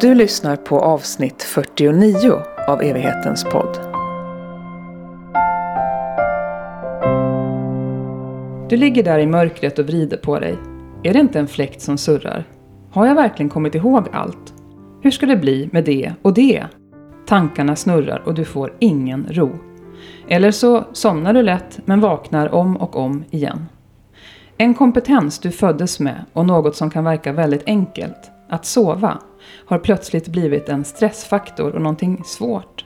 Du lyssnar på avsnitt 49 av Evighetens podd. Du ligger där i mörkret och vrider på dig. Är det inte en fläkt som surrar? Har jag verkligen kommit ihåg allt? Hur ska det bli med det och det? Tankarna snurrar och du får ingen ro. Eller så somnar du lätt men vaknar om och om igen. En kompetens du föddes med och något som kan verka väldigt enkelt, att sova, har plötsligt blivit en stressfaktor och någonting svårt.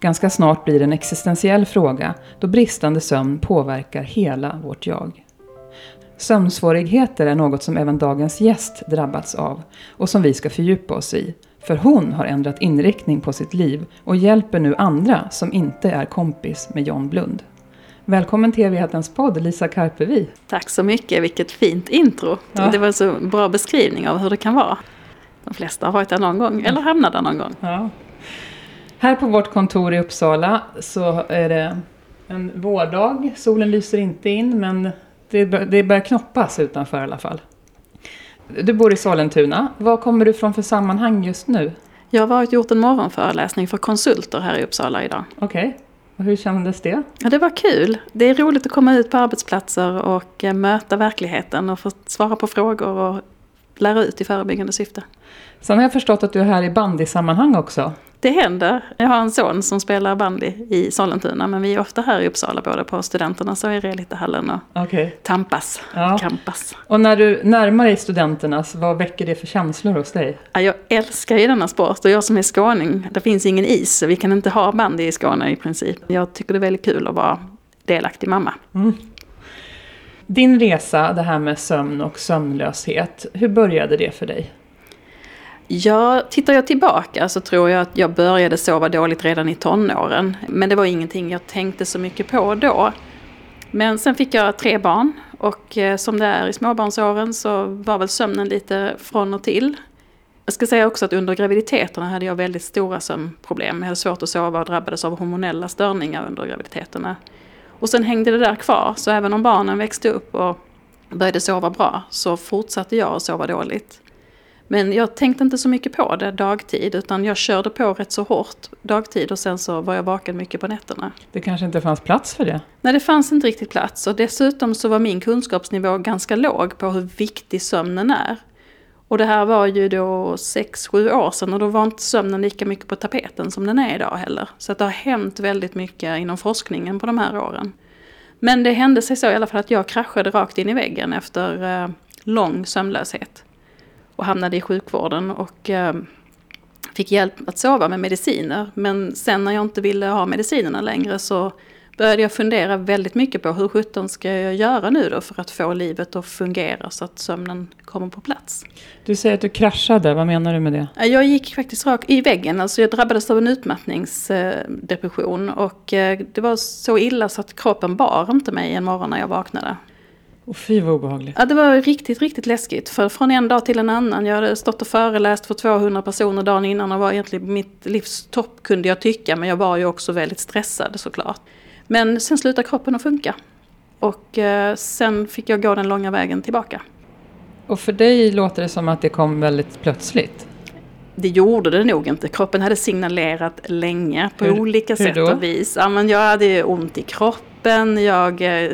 Ganska snart blir det en existentiell fråga då bristande sömn påverkar hela vårt jag. Sömnsvårigheter är något som även dagens gäst drabbats av och som vi ska fördjupa oss i. För hon har ändrat inriktning på sitt liv och hjälper nu andra som inte är kompis med John Blund. Välkommen till Evighetens podd, Lisa Karpevi. Tack så mycket, vilket fint intro. Ja. Det var en så bra beskrivning av hur det kan vara. De flesta har varit där någon gång, eller hamnat där någon gång. Ja. Här på vårt kontor i Uppsala så är det en vårdag. Solen lyser inte in men det, det börjar knoppas utanför i alla fall. Du bor i Sollentuna. Vad kommer du från för sammanhang just nu? Jag har varit gjort en morgonföreläsning för konsulter här i Uppsala idag. Okej. Okay. Och hur kändes det? Ja, det var kul. Det är roligt att komma ut på arbetsplatser och eh, möta verkligheten och få svara på frågor och lära ut i förebyggande syfte. Sen har jag förstått att du är här i bandysammanhang också. Det händer. Jag har en son som spelar bandy i Sollentuna men vi är ofta här i Uppsala både på Studenternas och i Relittehallen och okay. tampas, ja. kampas. Och när du närmar dig Studenternas, vad väcker det för känslor hos dig? Ja, jag älskar ju denna sport och jag som är skåning, det finns ingen is så vi kan inte ha bandy i Skåne i princip. Jag tycker det är väldigt kul att vara delaktig mamma. Mm. Din resa, det här med sömn och sömnlöshet, hur började det för dig? Ja, tittar jag tillbaka så tror jag att jag började sova dåligt redan i tonåren. Men det var ingenting jag tänkte så mycket på då. Men sen fick jag tre barn och eh, som det är i småbarnsåren så var väl sömnen lite från och till. Jag ska säga också att under graviditeterna hade jag väldigt stora sömnproblem. Jag hade svårt att sova och drabbades av hormonella störningar under graviditeterna. Och sen hängde det där kvar, så även om barnen växte upp och började sova bra så fortsatte jag att sova dåligt. Men jag tänkte inte så mycket på det dagtid utan jag körde på rätt så hårt dagtid och sen så var jag vaken mycket på nätterna. Det kanske inte fanns plats för det? Nej, det fanns inte riktigt plats och dessutom så var min kunskapsnivå ganska låg på hur viktig sömnen är. Och det här var ju då 6-7 år sedan och då var inte sömnen lika mycket på tapeten som den är idag heller. Så att det har hänt väldigt mycket inom forskningen på de här åren. Men det hände sig så i alla fall att jag kraschade rakt in i väggen efter eh, lång sömnlöshet och hamnade i sjukvården och eh, fick hjälp att sova med mediciner. Men sen när jag inte ville ha medicinerna längre så började jag fundera väldigt mycket på hur sjutton ska jag göra nu då för att få livet att fungera så att sömnen kommer på plats. Du säger att du kraschade, vad menar du med det? Jag gick faktiskt rakt i väggen, alltså jag drabbades av en utmattningsdepression och eh, det var så illa så att kroppen bar inte mig en morgon när jag vaknade. Och fy vad obehagligt. Ja, det var riktigt, riktigt läskigt. För från en dag till en annan. Jag hade stått och föreläst för 200 personer dagen innan och var egentligen mitt livs topp kunde jag tycka. Men jag var ju också väldigt stressad såklart. Men sen slutade kroppen att funka. Och eh, sen fick jag gå den långa vägen tillbaka. Och för dig låter det som att det kom väldigt plötsligt? Det gjorde det nog inte. Kroppen hade signalerat länge på hur, olika hur sätt då? och vis. Ja, men jag hade ont i kroppen, jag eh,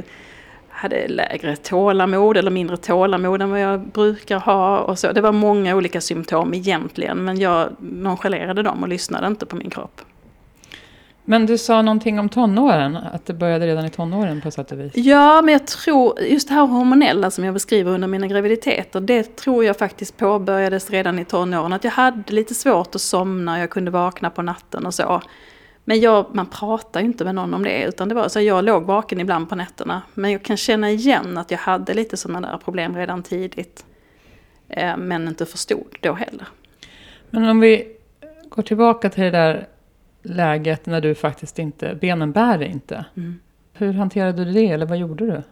hade lägre tålamod eller mindre tålamod än vad jag brukar ha. Och så. Det var många olika symptom egentligen men jag nonchalerade dem och lyssnade inte på min kropp. Men du sa någonting om tonåren, att det började redan i tonåren på sätt och vis. Ja, men jag tror, just det här hormonella som jag beskriver under mina graviditeter, det tror jag faktiskt påbörjades redan i tonåren. Att jag hade lite svårt att somna, jag kunde vakna på natten och så. Men jag, man pratar ju inte med någon om det, utan det var så jag låg vaken ibland på nätterna. Men jag kan känna igen att jag hade lite sådana där problem redan tidigt. Eh, men inte förstod då heller. Men om vi går tillbaka till det där läget när du faktiskt inte, benen bär inte. Mm. Hur hanterade du det, eller vad gjorde du?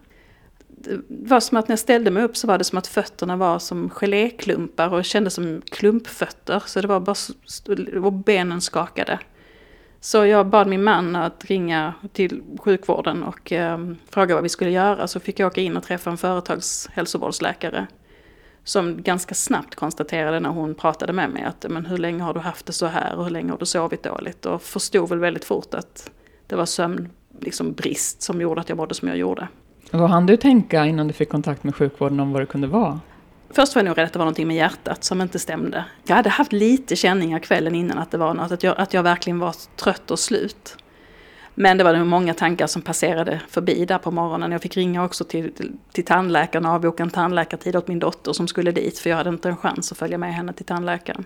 Det var som att när jag ställde mig upp så var det som att fötterna var som geléklumpar och kändes som klumpfötter. Så det var bara, och benen skakade. Så jag bad min man att ringa till sjukvården och eh, fråga vad vi skulle göra. Så fick jag åka in och träffa en företagshälsovårdsläkare. Som ganska snabbt konstaterade när hon pratade med mig att men hur länge har du haft det så här och hur länge har du sovit dåligt? Och förstod väl väldigt fort att det var sömnbrist liksom, som gjorde att jag mådde som jag gjorde. Vad hann du tänka innan du fick kontakt med sjukvården om vad det kunde vara? Först var jag nog rädd att det var någonting med hjärtat som inte stämde. Jag hade haft lite känningar kvällen innan att det var något, att jag, att jag verkligen var trött och slut. Men det var nog många tankar som passerade förbi där på morgonen. Jag fick ringa också till, till, till tandläkaren och avboka en tandläkartid åt min dotter som skulle dit. För jag hade inte en chans att följa med henne till tandläkaren.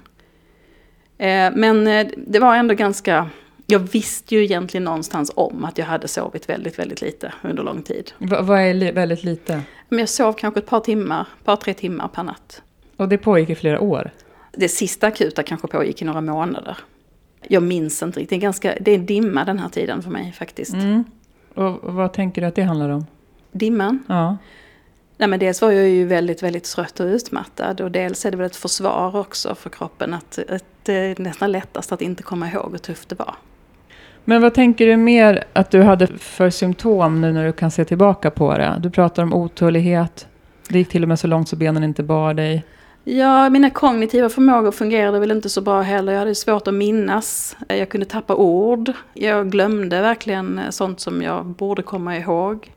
Eh, men eh, det var ändå ganska jag visste ju egentligen någonstans om att jag hade sovit väldigt, väldigt lite under lång tid. V vad är li väldigt lite? Men jag sov kanske ett par timmar, par tre timmar per natt. Och det pågick i flera år? Det sista akuta kanske pågick i några månader. Jag minns inte riktigt, det är, ganska, det är dimma den här tiden för mig faktiskt. Mm. Och vad tänker du att det handlar om? Dimman? Ja. Nej, men dels var jag ju väldigt, väldigt trött och utmattad och dels är det väl ett försvar också för kroppen att, att det är nästan lättast att inte komma ihåg hur tufft det var. Men vad tänker du mer att du hade för symptom nu när du kan se tillbaka på det? Du pratar om otålighet. Det gick till och med så långt så benen inte bar dig. Ja, mina kognitiva förmågor fungerade väl inte så bra heller. Jag hade svårt att minnas. Jag kunde tappa ord. Jag glömde verkligen eh, sånt som jag borde komma ihåg.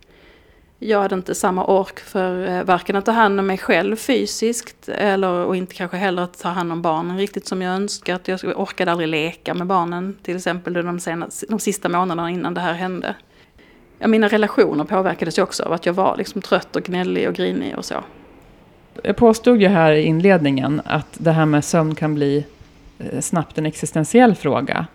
Jag hade inte samma ork för eh, varken att ta hand om mig själv fysiskt eller, och inte kanske heller att ta hand om barnen riktigt som jag önskat. Jag orkade aldrig leka med barnen till exempel de, senaste, de sista månaderna innan det här hände. Ja, mina relationer påverkades ju också av att jag var liksom trött och gnällig och grinig och så. Jag påstod ju här i inledningen att det här med sömn kan bli eh, snabbt en existentiell fråga.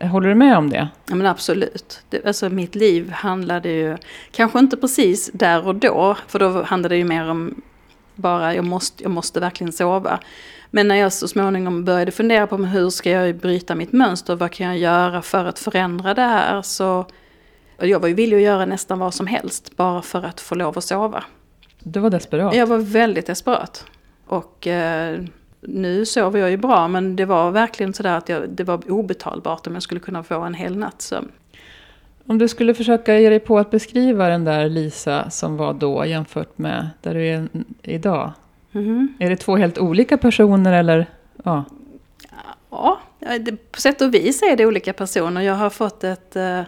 Håller du med om det? Ja men absolut. Det, alltså mitt liv handlade ju, kanske inte precis där och då, för då handlade det ju mer om bara jag måste, jag måste verkligen sova. Men när jag så småningom började fundera på hur ska jag bryta mitt mönster, vad kan jag göra för att förändra det här, så jag var ju villig att göra nästan vad som helst bara för att få lov att sova. Du var desperat? Jag var väldigt desperat. Och eh, nu sover jag ju bra men det var verkligen sådär att jag, det var obetalbart om jag skulle kunna få en hel natts sömn. Om du skulle försöka ge dig på att beskriva den där Lisa som var då jämfört med där du är idag. Mm. Är det två helt olika personer eller? Ja, ja det, på sätt och vis är det olika personer. Jag har fått ett eh,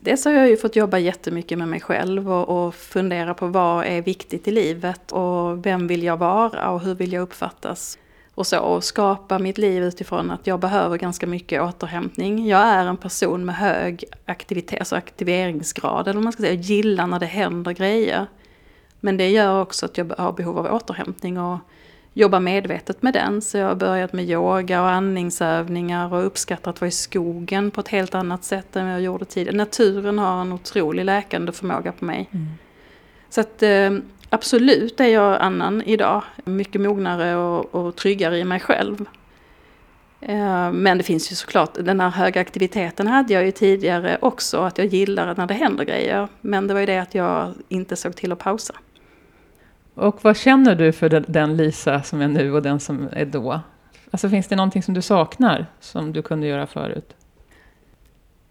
Dels har jag ju fått jobba jättemycket med mig själv och, och, fundera på vad är viktigt i livet och vem vill jag vara och hur vill jag uppfattas. Och så, och skapa mitt liv utifrån att jag behöver ganska mycket återhämtning. Jag är en person med hög aktivitet, alltså aktiveringsgrad, eller man ska säga. Jag gillar när det händer grejer. Men det gör också att jag har behov av återhämtning och jobba medvetet med den. Så jag har börjat med yoga och andningsövningar och uppskattar att vara i skogen på ett helt annat sätt än jag gjorde tidigare. Naturen har en otrolig läkande förmåga på mig. Mm. Så att eh, absolut är jag annan idag. Mycket mognare och, och tryggare i mig själv. Eh, men det finns ju såklart, den här höga aktiviteten hade jag ju tidigare också, att jag gillar när det händer grejer. Men det var ju det att jag inte såg till att pausa. Och vad känner du för den Lisa som är nu och den som är då? Alltså finns det någonting som du saknar som du kunde göra förut?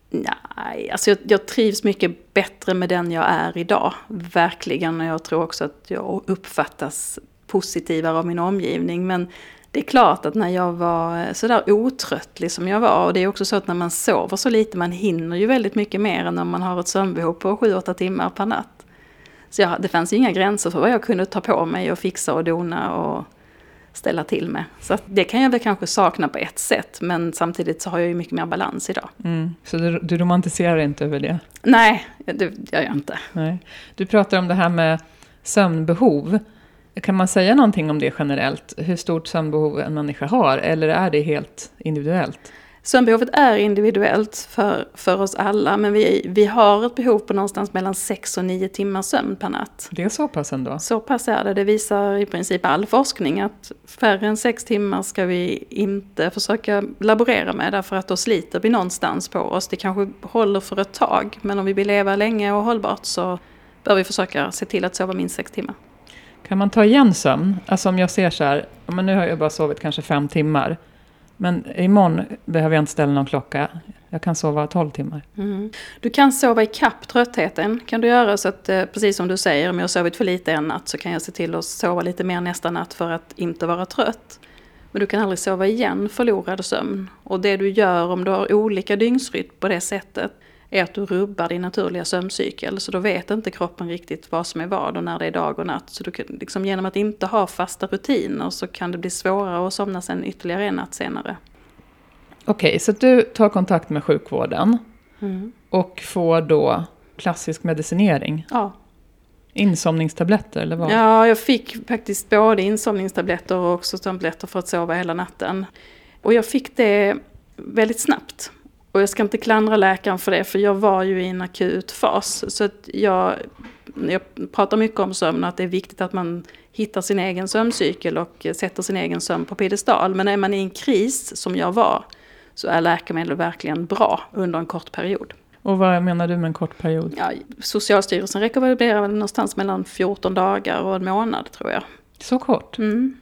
Nej, alltså jag, jag, trivs mycket bättre med den jag är idag. Verkligen, och jag tror också att jag uppfattas positivare av min omgivning. Men det är klart att när jag var sådär otröttlig som jag var, och det är också så att när man sover så lite, man hinner ju väldigt mycket mer än när man har ett sömnbehov på 7-8 timmar per natt. Så jag, det fanns ju inga gränser för vad jag kunde ta på mig och fixa och dona och ställa till med. Så det kan jag väl kanske sakna på ett sätt, men samtidigt så har jag ju mycket mer balans idag. Mm. Så du, du romantiserar inte över det? Nej, det gör jag inte. Nej. Du pratar om det här med sömnbehov. Kan man säga någonting om det generellt? Hur stort sömnbehov en människa har, eller är det helt individuellt? Sömnbehovet är individuellt för, för oss alla, men vi, vi har ett behov på någonstans mellan 6 och 9 timmar sömn per natt. Det är så pass ändå? Så pass är det. Det visar i princip all forskning att färre än 6 timmar ska vi inte försöka laborera med, därför att då sliter vi någonstans på oss. Det kanske håller för ett tag, men om vi vill leva länge och hållbart så bör vi försöka se till att sova minst 6 timmar. Kan man ta igen sömn? Alltså om jag ser så här, men nu har jag bara sovit kanske 5 timmar. Men imorgon behöver jag inte ställa någon klocka. Jag kan sova 12 timmar. Mm. Du kan sova i kapp tröttheten. kan du göra så att, eh, precis som du säger, om jag har sovit för lite en natt så kan jag se till att sova lite mer nästa natt för att inte vara trött. Men du kan aldrig sova igen förlorad sömn. Och det du gör om du har olika dygnsrytm på det sättet är att du rubbar din naturliga sömncykel. Så då vet inte kroppen riktigt vad som är vad och när det är dag och natt. Så du kan, liksom, genom att inte ha fasta rutiner så kan det bli svårare att somna sen ytterligare en natt senare. Okej, okay, så du tar kontakt med sjukvården mm. och får då klassisk medicinering? Ja. Insomningstabletter eller vad? Ja, jag fick faktiskt både insomningstabletter och också tabletter för att sova hela natten. Och jag fick det väldigt snabbt. Och jag ska inte klandra läkaren för det, för jag var ju i en akut fas. Så att jag, jag pratar mycket om sömn och att det är viktigt att man hittar sin egen sömncykel och sätter sin egen sömn på piedestal. Men är man i en kris, som jag var, så är läkemedel verkligen bra under en kort period. Och vad menar du med en kort period? Ja, Socialstyrelsen rekommenderar väl någonstans mellan 14 dagar och en månad tror jag. Så kort? Mm.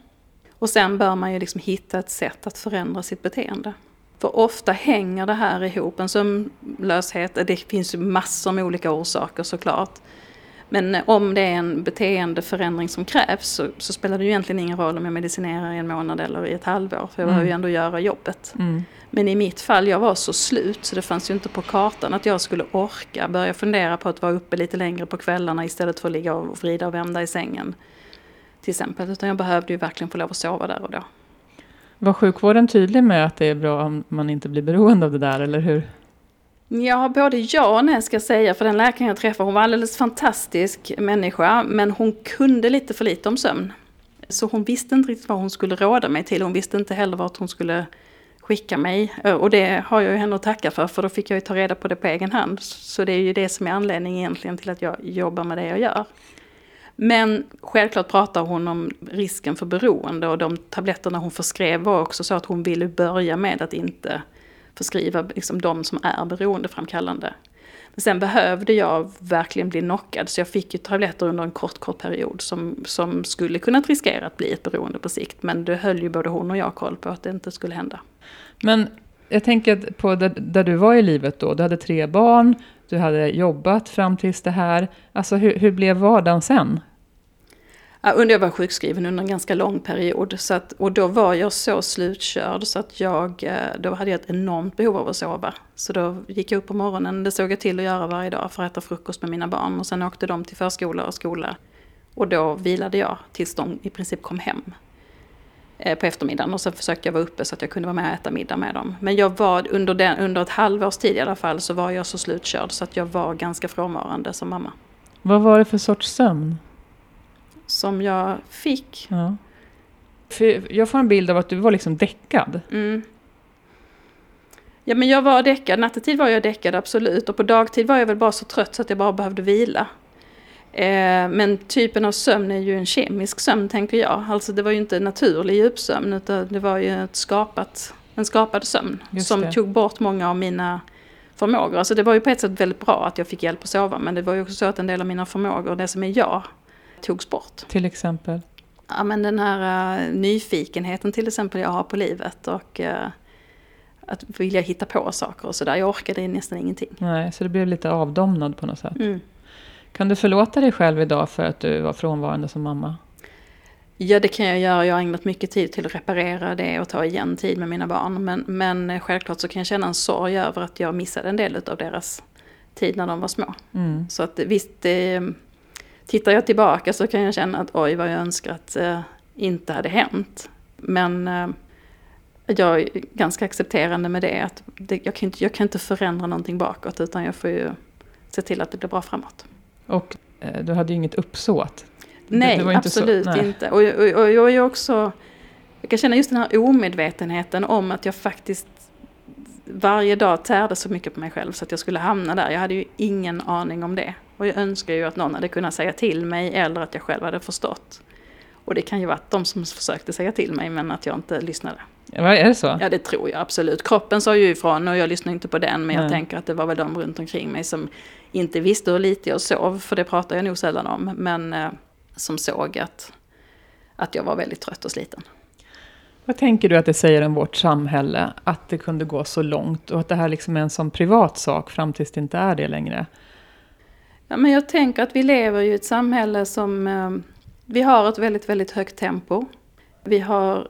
Och sen bör man ju liksom hitta ett sätt att förändra sitt beteende. För ofta hänger det här ihop. En sömnlöshet, det finns ju massor med olika orsaker såklart. Men om det är en beteendeförändring som krävs så, så, spelar det ju egentligen ingen roll om jag medicinerar i en månad eller i ett halvår. För jag mm. behöver ju ändå göra jobbet. Mm. Men i mitt fall, jag var så slut så det fanns ju inte på kartan att jag skulle orka börja fundera på att vara uppe lite längre på kvällarna istället för att ligga och vrida och vända i sängen. Till exempel. Utan jag behövde ju verkligen få lov att sova där och då. Var sjukvården tydlig med att det är bra om man inte blir beroende av det där, eller hur? Ja, både ja och nej ska jag säga. För den läkaren jag träffade, hon var alldeles fantastisk människa. Men hon kunde lite för lite om sömn. Så hon visste inte riktigt vad hon skulle råda mig till. Hon visste inte heller vart hon skulle skicka mig. Eh, och det har jag ju henne att tacka för, för då fick jag ju ta reda på det på egen hand. Så det är ju det som är anledningen egentligen till att jag jobbar med det jag gör. Men självklart pratar hon om risken för beroende och de tabletterna hon förskrev var också så att hon ville börja med att inte förskriva liksom de som är beroendeframkallande. Men sen behövde jag verkligen bli knockad så jag fick ju tabletter under en kort, kort period som, som skulle kunnat riskera att bli ett beroende på sikt. Men det höll ju både hon och jag koll på att det inte skulle hända. Men jag tänker på där, där, du var i livet då. Du hade tre barn, du hade jobbat fram tills det här. Alltså hur, hur blev vardagen sen? under jag var sjukskriven under en ganska lång period. Så att, och då var jag så slutkörd så att jag, eh, då hade jag ett enormt behov av att sova. Så då gick jag upp på morgonen, det såg jag till att göra varje dag för att äta frukost med mina barn. Och sen åkte de till förskola och skola. Och då vilade jag tills de i princip kom hem på eftermiddagen. Och sen försökte jag vara uppe så att jag kunde vara med och äta middag med dem. Men jag var under, den, under ett halvårs tid i alla fall så var jag så slutkörd så att jag var ganska frånvarande som mamma. Vad var det för sorts sömn? som jag fick. Ja. För jag får en bild av att du var liksom däckad. Mm. Ja men jag var däckad, nattetid var jag däckad absolut och på dagtid var jag väl bara så trött så att jag bara behövde vila. Eh, men typen av sömn är ju en kemisk sömn tänker jag. Alltså det var ju inte naturlig djupsömn utan det var ju ett skapat, en skapad sömn. Just som det. tog bort många av mina förmågor. Alltså det var ju på ett sätt väldigt bra att jag fick hjälp att sova men det var ju också så att en del av mina förmågor, det som är jag, togs bort. Till exempel? Ja men den här uh, nyfikenheten till exempel jag har på livet och uh, att vilja hitta på saker och sådär. Jag orkade nästan ingenting. Nej, så det blev lite avdomnad på något sätt. Mm. Kan du förlåta dig själv idag för att du var frånvarande som mamma? Ja, det kan jag göra. Jag har ägnat mycket tid till att reparera det och ta igen tid med mina barn. Men, men självklart så kan jag känna en sorg över att jag missade en del av deras tid när de var små. Mm. Så att visst, det, tittar jag tillbaka så kan jag känna att oj vad jag önskar att eh, inte hade hänt. Men eh, jag är ganska accepterande med det. Att det, jag, kan inte, jag kan inte förändra någonting bakåt utan jag får ju se till att det blir bra framåt. Och eh, du hade ju inget uppsåt? Nej, inte absolut så, nej. inte. Och, och, och jag är också... Jag kan känna just den här omedvetenheten om att jag faktiskt varje dag tärde så mycket på mig själv så att jag skulle hamna där. Jag hade ju ingen aning om det. Och jag önskar ju att någon hade kunnat säga till mig eller att jag själv hade förstått. Och det kan ju vara de som försökte säga till mig men att jag inte lyssnade. Ja, är det så? Ja det tror jag absolut. Kroppen sa ju ifrån och jag lyssnade inte på den men Nej. jag tänker att det var väl de runt omkring mig som inte visste hur lite jag sov, för det pratar jag nog sällan om, men eh, som såg att, att jag var väldigt trött och sliten. Vad tänker du att det säger om vårt samhälle, att det kunde gå så långt och att det här liksom är en sån privat sak fram tills det inte är det längre? Ja, men jag tänker att vi lever i ett samhälle som... Eh, vi har ett väldigt, väldigt högt tempo. Vi har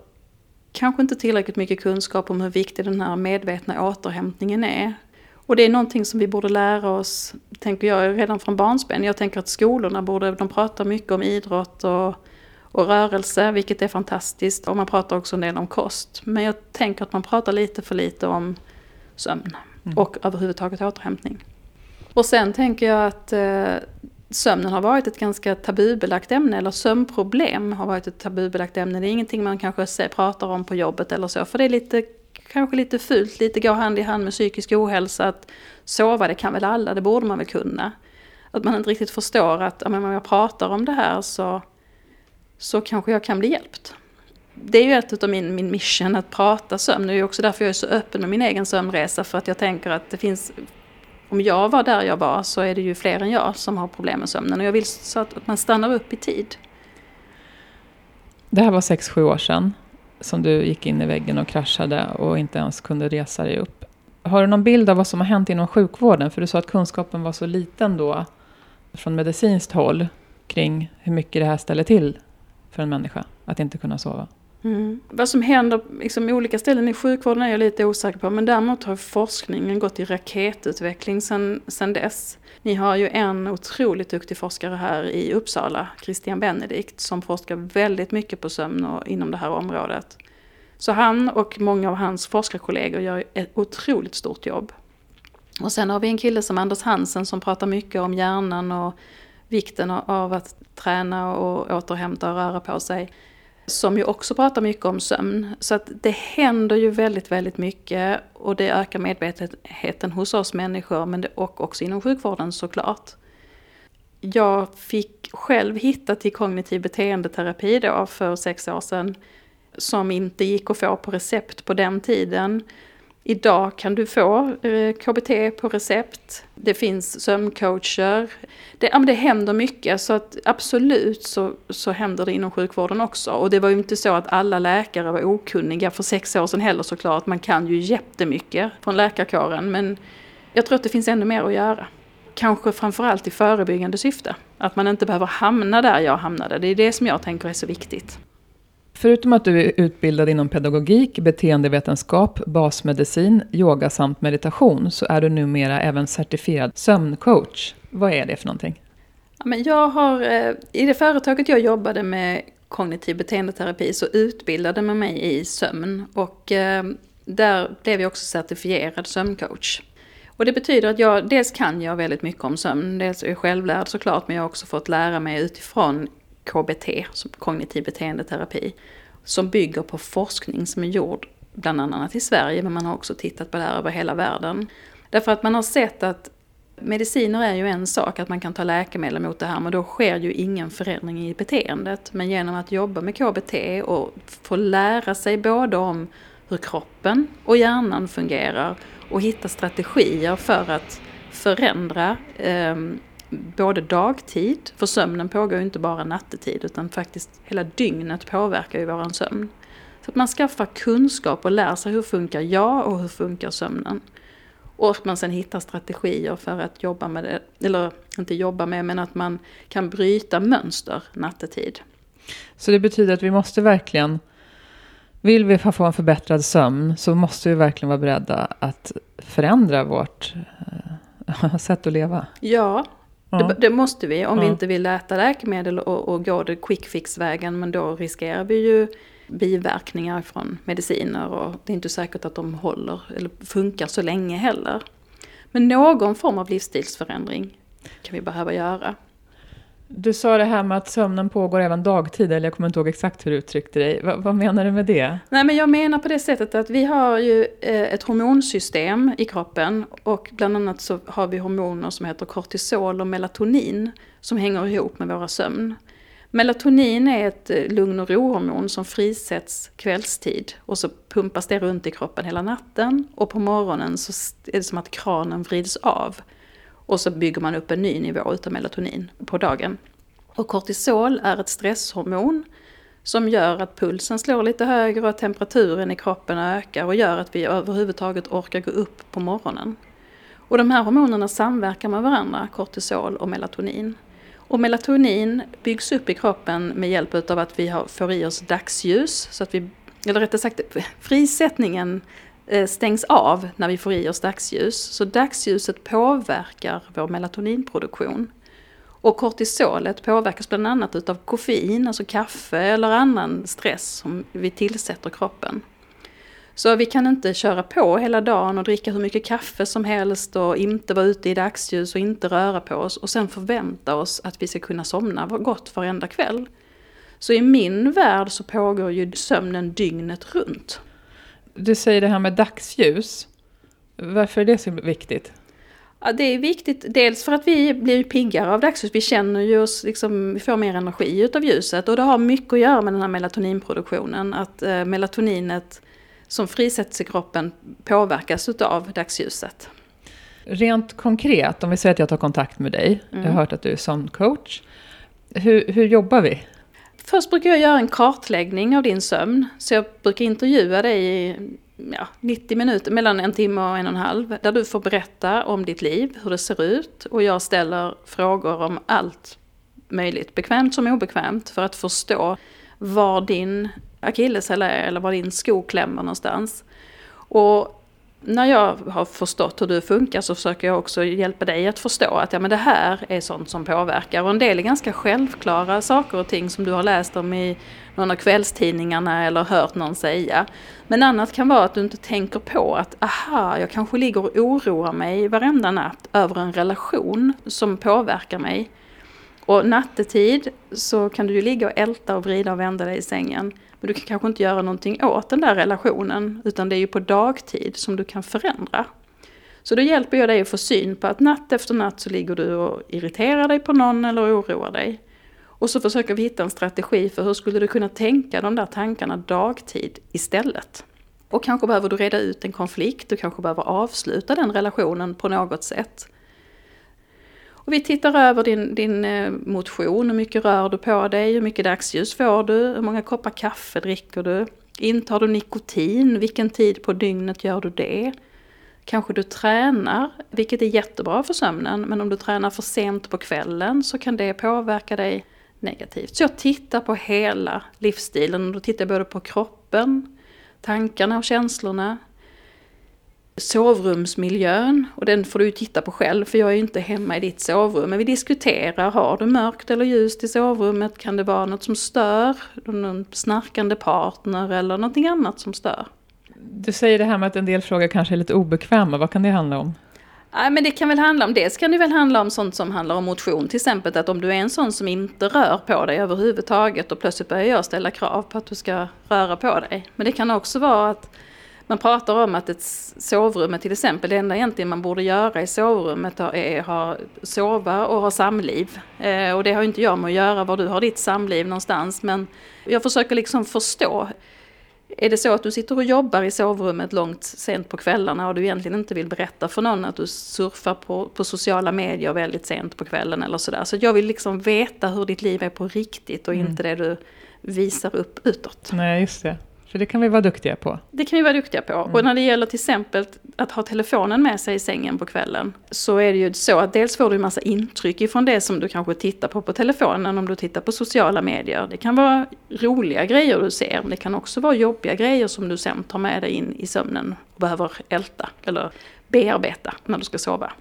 kanske inte tillräckligt mycket kunskap om hur viktig den här medvetna återhämtningen är. Och det är någonting som vi borde lära oss, tänker jag, redan från barnsben. Jag tänker att skolorna borde, de pratar mycket om idrott och, och rörelse, vilket är fantastiskt. Och man pratar också en del om kost. Men jag tänker att man pratar lite för lite om sömn. Mm. Och överhuvudtaget återhämtning. Och sen tänker jag att eh, sömnen har varit ett ganska tabubelagt ämne, eller sömnproblem har varit ett tabubelagt ämne. Det är ingenting man kanske pratar om på jobbet eller så, för det är lite, kanske lite fult, lite går hand i hand med psykisk ohälsa. Att sova, det kan väl alla, det borde man väl kunna. Att man inte riktigt förstår att om jag pratar om det här så, så kanske jag kan bli hjälpt. Det är ju ett av min, min mission att prata sömn. Det är också därför jag är så öppen med min egen sömnresa. För att jag tänker att det finns om jag var där jag var så är det ju fler än jag som har problem med sömnen. Och jag vill så att man stannar upp i tid. Det här var sex sju år sedan som du gick in i väggen och kraschade och inte ens kunde resa dig upp. Har du någon bild av vad som har hänt inom sjukvården? För du sa att kunskapen var så liten då från medicinskt håll kring hur mycket det här ställer till för en människa att inte kunna sova. Mm. Vad som händer liksom, i olika ställen i sjukvården är jag lite osäker på. Men däremot har forskningen gått i raketutveckling sedan dess. Ni har ju en otroligt duktig forskare här i Uppsala, Christian Benedikt, som forskar väldigt mycket på sömn och inom det här området. Så han och många av hans forskarkollegor gör ett otroligt stort jobb. Och sen har vi en kille som Anders Hansen som pratar mycket om hjärnan och vikten av att träna och återhämta och röra på sig som ju också pratar mycket om sömn. Så att det händer ju väldigt, väldigt mycket och det ökar medvetenheten hos oss människor men det, och också inom sjukvården såklart. Jag fick själv hitta till kognitiv beteendeterapi då för sex år sedan som inte gick att få på recept på den tiden. Idag kan du få eh, KBT på recept. Det finns sömncoacher. Det, ja, det händer mycket så att absolut så, så händer det inom sjukvården också. Och det var ju inte så att alla läkare var okunniga för sex år sedan heller såklart. Man kan ju jättemycket från läkarkåren men jag tror att det finns ännu mer att göra. Kanske framförallt i förebyggande syfte. Att man inte behöver hamna där jag hamnade. Det är det som jag tänker är så viktigt. Förutom att du är utbildad inom pedagogik, beteendevetenskap, basmedicin, yoga samt meditation så är du numera även certifierad sömncoach. Vad är det för någonting? men jag har, eh, I det företaget jag jobbade med kognitiv beteendeterapi så utbildade man mig i sömn och eh, där blev jag också certifierad sömncoach. Och det betyder att jag, dels kan jag väldigt mycket om sömn, dels är jag självlärd såklart, men jag har också fått lära mig utifrån KBT, kognitiv beteendeterapi, som bygger på forskning som är gjord bland annat i Sverige, men man har också tittat på det här över hela världen. Därför att man har sett att mediciner är ju en sak, att man kan ta läkemedel mot det här, men då sker ju ingen förändring i beteendet. Men genom att jobba med KBT och få lära sig både om hur kroppen och hjärnan fungerar och hitta strategier för att förändra eh, både dagtid, för sömnen pågår ju inte bara nattetid utan faktiskt hela dygnet påverkar ju våran sömn. Så att man skaffar kunskap och lär sig hur funkar jag och hur funkar sömnen. Och att man sen hittar strategier för att jobba med det, eller inte jobba med, men att man kan bryta mönster nattetid. Så det betyder att vi måste verkligen, vill vi få en förbättrad sömn så måste vi verkligen vara beredda att förändra vårt äh, sätt att leva? Ja, Det, det, måste vi om ja. vi inte vill äta läkemedel och, och gå det quick fix-vägen. Men då riskerar vi ju biverkningar från mediciner och det är inte säkert att de håller eller funkar så länge heller. Men någon form av livsstilsförändring kan vi behöva göra. Du sa det här med att sömnen pågår även dagtid, eller jag kommer inte ihåg exakt hur du uttryckte dig. vad, vad menar du med det? Nej, men jag menar på det sättet att vi har ju eh, ett hormonsystem i kroppen och bland annat så har vi hormoner som heter kortisol och melatonin som hänger ihop med våra sömn. Melatonin är ett eh, lugn och rohormon som frisätts kvällstid och så pumpas det runt i kroppen hela natten och på morgonen så är det som att kranen vrids av. Och så bygger man upp en ny nivå utav melatonin på dagen. Och kortisol är ett stresshormon som gör att pulsen slår lite högre och temperaturen i kroppen ökar och gör att vi överhuvudtaget orkar gå upp på morgonen. Och de här hormonerna samverkar med varandra, kortisol och melatonin. Och melatonin byggs upp i kroppen med hjälp av att vi får i oss dagsljus. Så att vi, eller rättare sagt, frisättningen Eh, stängs av när vi får i oss dagsljus. Så dagsljuset påverkar vår melatoninproduktion. Och kortisolet påverkas bland annat utav koffein, alltså kaffe eller annan stress som vi tillsätter kroppen. Så vi kan inte köra på hela dagen och dricka hur mycket kaffe som helst och inte vara ute i dagsljus och inte röra på oss och sen förvänta oss att vi ska kunna somna gott varenda kväll. Så i min värld så pågår ju sömnen dygnet runt. Du säger det här med dagsljus. Varför är det så viktigt? Ja, det är viktigt, dels för att vi blir piggare av dagsljus. Vi känner ju oss, liksom, vi får mer energi utav ljuset. Och det har mycket att göra med den här melatoninproduktionen. Att eh, melatoninet som frisätts i kroppen påverkas utav dagsljuset. Rent konkret, om vi säger att jag tar kontakt med dig. Mm. Jag har mm. hört att du är sömncoach. Hur, hur jobbar vi? Först brukar jag göra en kartläggning av din sömn. Så jag brukar intervjua dig i ja, 90 minuter, mellan en timme och en och en halv. Där du får berätta om ditt liv, hur det ser ut. Och jag ställer frågor om allt möjligt, bekvämt som obekvämt, för att förstå var din akilleshäl är eller var din sko klämmer någonstans. Och när jag har förstått hur du funkar så försöker jag också hjälpa dig att förstå att ja, men det här är sånt som påverkar. Och en del är ganska självklara saker och ting som du har läst om i någon av kvällstidningarna eller hört någon säga. Men annat kan vara att du inte tänker på att aha, jag kanske ligger och oroar mig varenda natt över en relation som påverkar mig. Och nattetid så kan du ju ligga och älta och vrida och vända dig i sängen. Men du kan kanske inte göra någonting åt den där relationen, utan det är ju på dagtid som du kan förändra. Så då hjälper jag dig att få syn på att natt efter natt så ligger du och irriterar dig på någon eller oroar dig. Och så försöker vi hitta en strategi för hur skulle du kunna tänka de där tankarna dagtid istället. Och kanske behöver du reda ut en konflikt, du kanske behöver avsluta den relationen på något sätt. Och vi tittar över din, din eh, motion, hur mycket rör du på dig, hur mycket dagsljus får du, hur många koppar kaffe dricker du, intar du nikotin, vilken tid på dygnet gör du det? Kanske du tränar, vilket är jättebra för sömnen, men om du tränar för sent på kvällen så kan det påverka dig negativt. Så jag tittar på hela livsstilen, och då tittar jag både på kroppen, tankarna och känslorna, sovrumsmiljön, och den får du titta på själv för jag är ju inte hemma i ditt sovrum. Men vi diskuterar, har du mörkt eller ljust i sovrummet? Kan det vara något som stör? Någon snarkande partner eller någonting annat som stör? Du säger det här med att en del frågor kanske är lite obekväma, vad kan det handla om? Ja, men det kan väl handla om, dels kan det väl handla om sånt som handlar om motion, till exempel att om du är en sån som inte rör på dig överhuvudtaget och plötsligt börjar jag ställa krav på att du ska röra på dig. Men det kan också vara att man pratar om att ett sovrum till exempel, det enda egentligen man borde göra i sovrummet är att sova och ha samliv. Eh, och det har inte jag med att göra var du har ditt samliv någonstans, men jag försöker liksom förstå. Är det så att du sitter och jobbar i sovrummet långt sent på kvällarna och du egentligen inte vill berätta för någon att du surfar på, på sociala medier väldigt sent på kvällen eller sådär. Så jag vill liksom veta hur ditt liv är på riktigt och mm. inte det du visar upp utåt. Nej, just det. För det kan vi vara duktiga på. Det kan vi vara duktiga på. Mm. Och när det gäller till exempel att ha telefonen med sig i sängen på kvällen. Så är det ju så att dels får du en massa intryck ifrån det som du kanske tittar på på telefonen om du tittar på sociala medier. Det kan vara roliga grejer du ser. Men det kan också vara jobbiga grejer som du sen tar med dig in i sömnen och behöver älta eller bearbeta när du ska sova.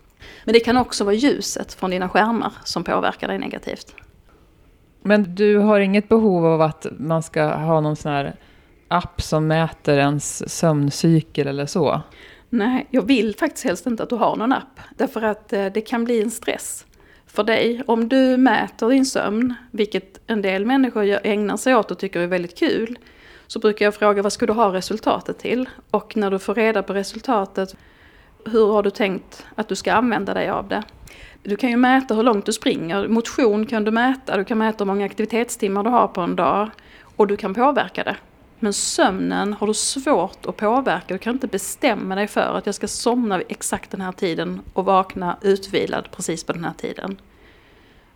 Men det kan också vara ljuset från dina skärmar som påverkar dig negativt. Men du har inget behov av att man ska ha någon sån här app som mäter ens sömncykel eller så? Nej, jag vill faktiskt helst inte att du har någon app. Därför att eh, det kan bli en stress för dig. Om du mäter din sömn, vilket en del människor ägnar sig åt och tycker är väldigt kul, så brukar jag fråga vad ska du ha resultatet till? Och när du får reda på resultatet, hur har du tänkt att du ska använda dig av det? Du kan ju mäta hur långt du springer, motion kan du mäta, du kan mäta hur många aktivitetstimmar du har på en dag och du kan påverka det. Men sömnen har du svårt att påverka. Du kan inte bestämma dig för att jag ska somna vid exakt den här tiden och vakna utvilad precis på den här tiden.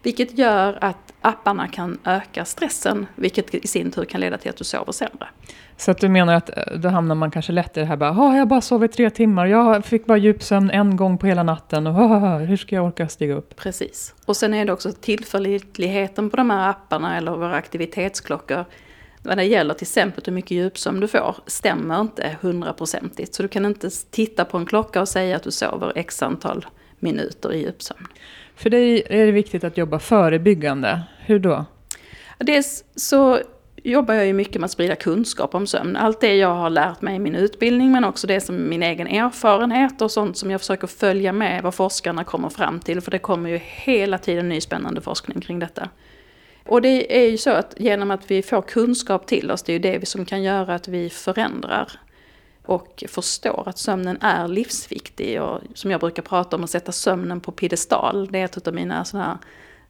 Vilket gör att apparna kan öka stressen, vilket i sin tur kan leda till att du sover sämre. Så att du menar att eh, då hamnar man kanske lätt i det här bara, har jag bara sovit tre timmar, jag fick bara djupsömn en gång på hela natten och hur ska jag orka stiga upp? Precis. Och sen är det också tillförlitligheten på de här apparna eller våra aktivitetsklockor vad det gäller till exempel hur mycket djupsömn du får stämmer inte hundraprocentigt. Så du kan inte titta på en klocka och säga att du sover x antal minuter i djupsömn. För dig är det viktigt att jobba förebyggande. Hur då? Dels så jobbar jag ju mycket med att sprida kunskap om sömn. Allt det jag har lärt mig i min utbildning men också det som min egen erfarenhet och sånt som jag försöker följa med vad forskarna kommer fram till. För det kommer ju hela tiden ny spännande forskning kring detta. Och det är ju så att genom att vi får kunskap till oss, det är ju det som kan göra att vi förändrar och förstår att sömnen är livsviktig. Och som jag brukar prata om, att sätta sömnen på piedestal. Det är ett av mina sådana här,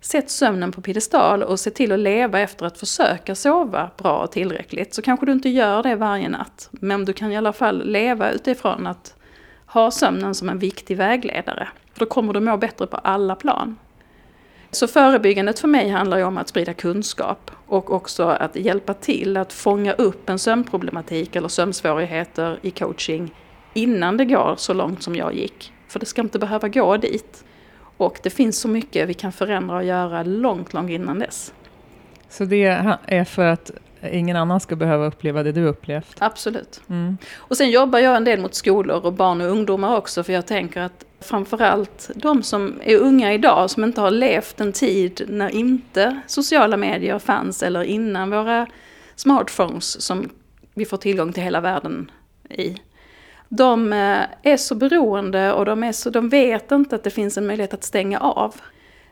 sätt sömnen på piedestal och se till att leva efter att försöka sova bra och tillräckligt. Så kanske du inte gör det varje natt, men du kan i alla fall leva utifrån att ha sömnen som en viktig vägledare. För Då kommer du må bättre på alla plan. Så förebyggandet för mig handlar ju om att sprida kunskap och också att hjälpa till att fånga upp en sömnproblematik eller sömnsvårigheter i coaching innan det går så långt som jag gick. För det ska inte behöva gå dit. Och det finns så mycket vi kan förändra och göra långt, långt innan dess. Så det är för att ingen annan ska behöva uppleva det du upplevt? Absolut. Mm. Och sen jobbar jag en del mot skolor och barn och ungdomar också för jag tänker att framförallt de som är unga idag som inte har levt en tid när inte sociala medier fanns eller innan våra smartphones som vi får tillgång till hela världen i. De eh, är så beroende och de, är så, de vet inte att det finns en möjlighet att stänga av.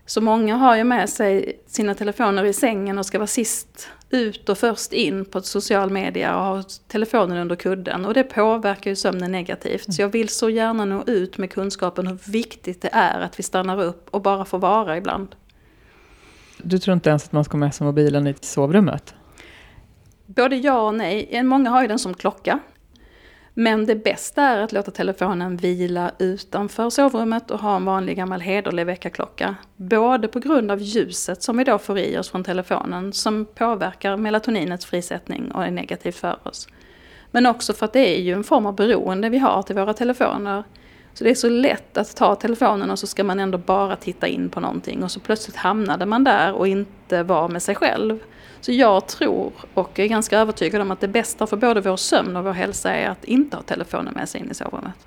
Så många har ju med sig sina telefoner i sängen och ska vara sist ut och först in på social media och ha telefonen under kudden. Och det påverkar ju sömnen negativt. Så jag vill så gärna nå ut med kunskapen hur viktigt det är att vi stannar upp och bara får vara ibland. Du tror inte ens att man ska med sig mobilen i sovrummet? Både ja och nej. Många har ju den som klocka. Men det bästa är att låta telefonen vila utanför sovrummet och ha en vanlig gammal hederlig väckarklocka. Både på grund av ljuset som vi då får i oss från telefonen som påverkar melatoninets frisättning och är negativt för oss. Men också för att det är ju en form av beroende vi har till våra telefoner. Så det är så lätt att ta telefonen och så ska man ändå bara titta in på någonting och så plötsligt hamnade man där och inte var med sig själv. Så jag tror och är ganska övertygad om att det bästa för både vår sömn och vår hälsa är att inte ha telefonen med sig in i sovrummet.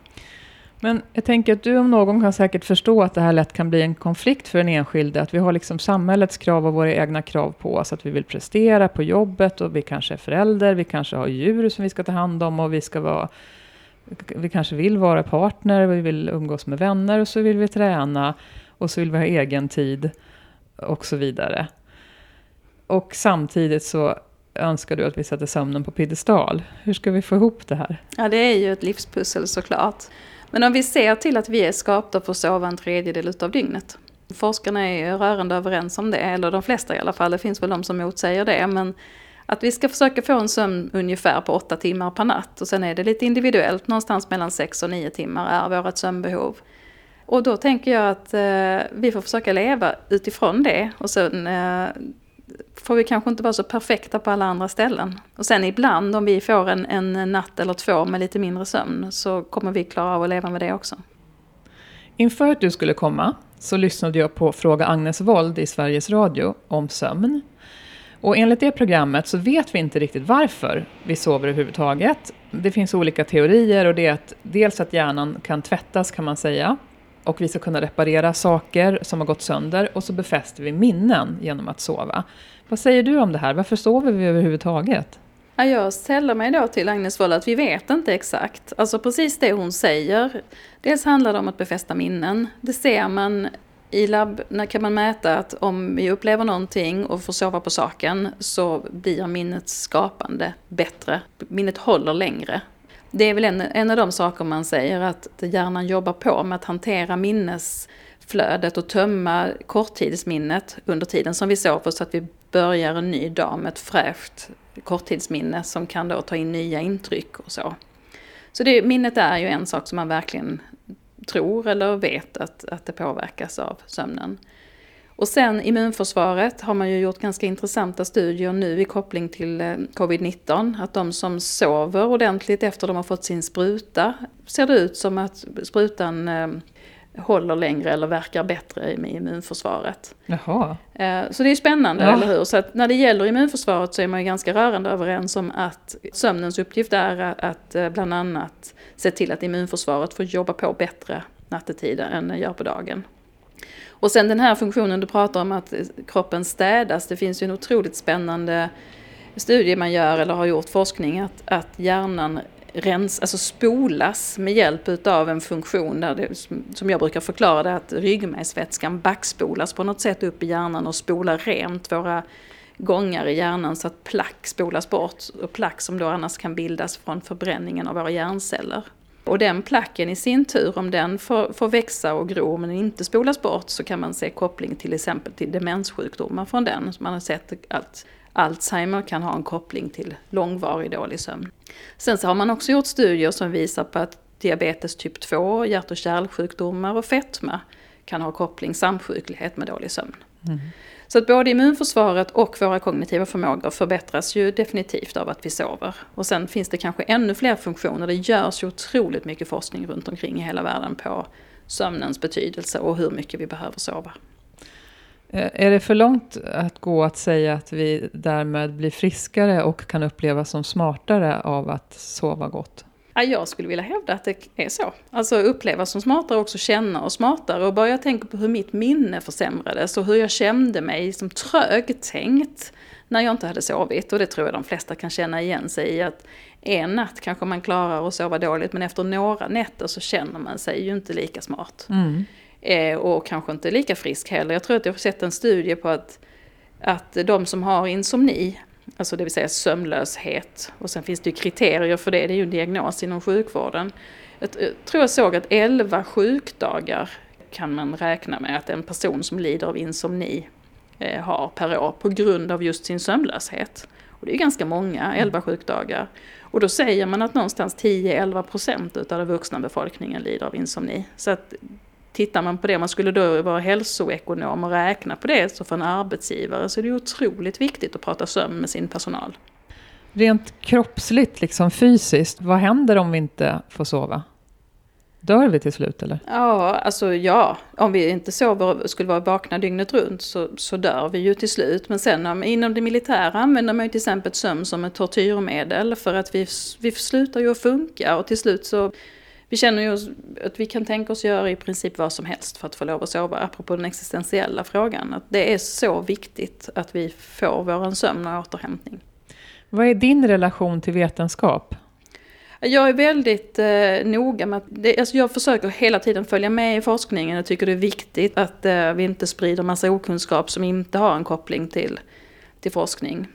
Men jag tänker att du om någon kan säkert förstå att det här lätt kan bli en konflikt för den enskilde. Att vi har liksom samhällets krav och våra egna krav på oss. Att vi vill prestera på jobbet och vi kanske är förälder, vi kanske har djur som vi ska ta hand om och vi ska vara vi kanske vill vara partner, vi vill umgås med vänner och så vill vi träna och så vill vi ha egen tid och så vidare. Och samtidigt så önskar du att vi sätter sömnen på piedestal. Hur ska vi få ihop det här? Ja, det är ju ett livspussel såklart. Men om vi ser till att vi är skapta för att sova en tredjedel utav dygnet. Forskarna är ju rörande överens om det, eller de flesta i alla fall. Det finns väl de som motsäger det. Men att vi ska försöka få en sömn ungefär på åtta timmar per natt. Och sen är det lite individuellt, någonstans mellan sex och nio timmar är vårt sömnbehov. Och då tänker jag att eh, vi får försöka leva utifrån det. Och sen eh, får vi kanske inte vara så perfekta på alla andra ställen. Och sen ibland om vi får en, en natt eller två med lite mindre sömn så kommer vi klara av att leva med det också. Inför att du skulle komma så lyssnade jag på Fråga Agnes Wold i Sveriges Radio om sömn. Och enligt det programmet så vet vi inte riktigt varför vi sover överhuvudtaget. Det finns olika teorier och det är att dels att hjärnan kan tvättas kan man säga och vi ska kunna reparera saker som har gått sönder och så befäster vi minnen genom att sova. Vad säger du om det här? Varför sover vi överhuvudtaget? Ja, jag sällar mig då till Agnes Wold att vi vet inte exakt. Alltså precis det hon säger. Dels handlar det om att befästa minnen. Det ser man i labb när kan man mäta att om vi upplever någonting och får sova på saken så blir minnets skapande bättre. Minnet håller längre det är väl en, en av de saker man säger att hjärnan jobbar på med att hantera minnesflödet och tömma korttidsminnet under tiden som vi sover så att vi börjar en ny dag med ett fräscht korttidsminne som kan då ta in nya intryck och så. Så det, minnet är ju en sak som man verkligen tror eller vet att, att det påverkas av sömnen. Och sen immunförsvaret har man ju gjort ganska intressanta studier nu i koppling till eh, covid-19. Att de som sover ordentligt efter de har fått sin spruta ser det ut som att sprutan eh, håller längre eller verkar bättre med immunförsvaret. Jaha. Eh, så det är spännande, Ja. eller hur? Så när det gäller immunförsvaret så är man ju ganska rörande överens om att sömnens uppgift är att- bland annat se till att immunförsvaret får jobba på bättre nattetid än det gör på dagen. Och sen den här funktionen du pratar om att kroppen städas, det finns ju en otroligt spännande studie man gör eller har gjort forskning att, att hjärnan rens, alltså spolas med hjälp utav en funktion där det, som jag brukar förklara det, att ryggmärgsvätskan backspolas på något sätt upp i hjärnan och spolar rent våra gångar i hjärnan så att plack spolas bort. Och plack som då annars kan bildas från förbränningen av våra hjärnceller. Och den placken i sin tur, om den får, får växa och gro men inte spolas bort så kan man se koppling till exempel till demenssjukdomar från den. Så man har sett att Alzheimer kan ha en koppling till långvarig dålig sömn. Sen så har man också gjort studier som visar på att diabetes typ 2, hjärt och kärlsjukdomar och fetma kan ha koppling, samsjuklighet med dålig sömn. Så att både immunförsvaret och våra kognitiva förmågor förbättras ju definitivt av att vi sover. Och sen finns det kanske ännu fler funktioner. Det görs ju otroligt mycket forskning runt omkring i hela världen på sömnens betydelse och hur mycket vi behöver sova. Eh, Är det för långt att gå att säga att vi därmed blir friskare och kan upplevas som smartare av att sova gott? Ja, jag skulle vilja hävda att det är så. Alltså uppleva som smartare och också känna oss smartare. Och bara jag tänker på hur mitt minne försämrades och hur jag kände mig som trögtänkt när jag inte hade sovit. Och det tror jag de flesta kan känna igen sig i. att En natt kanske man klarar att sova dåligt men efter några nätter så känner man sig ju inte lika smart. Mm. Eh, och kanske inte lika frisk heller. Jag tror att jag har sett en studie på att, att de som har insomni, alltså det vill säga sömnlöshet, och sen finns det ju kriterier för det, det är ju en diagnos inom sjukvården. Jag, tror jag såg att 11 sjukdagar kan man räkna med att en person som lider av insomni eh, har per år på grund av just sin sömnlöshet. Och det är ganska många, 11 sjukdagar. Och då säger man att någonstans 10-11 procent av den vuxna befolkningen lider av insomni. Så att tittar man på det, man skulle då vara hälsoekonom och räkna på det, så för en arbetsgivare så är det otroligt viktigt att prata sömn med sin personal. Rent kroppsligt, liksom fysiskt, vad händer om vi inte får sova? Dör vi till slut eller? Ja, alltså ja, om vi inte sover, skulle vara vakna dygnet runt så, så dör vi ju till slut. Men sen om, inom det militära använder man ju till exempel sömn som ett tortyrmedel för att vi, vi slutar ju att funka och till slut så vi känner ju att vi kan tänka oss göra i princip vad som helst för att få lov att sova, apropå den existentiella frågan. Att det är så viktigt att vi får vår sömn och återhämtning. Vad är din relation till vetenskap? Jag är väldigt eh, noga med att det, alltså jag försöker hela tiden följa med i forskningen. Jag tycker det är viktigt att eh, vi inte sprider massa okunskap som inte har en koppling till, till forskning.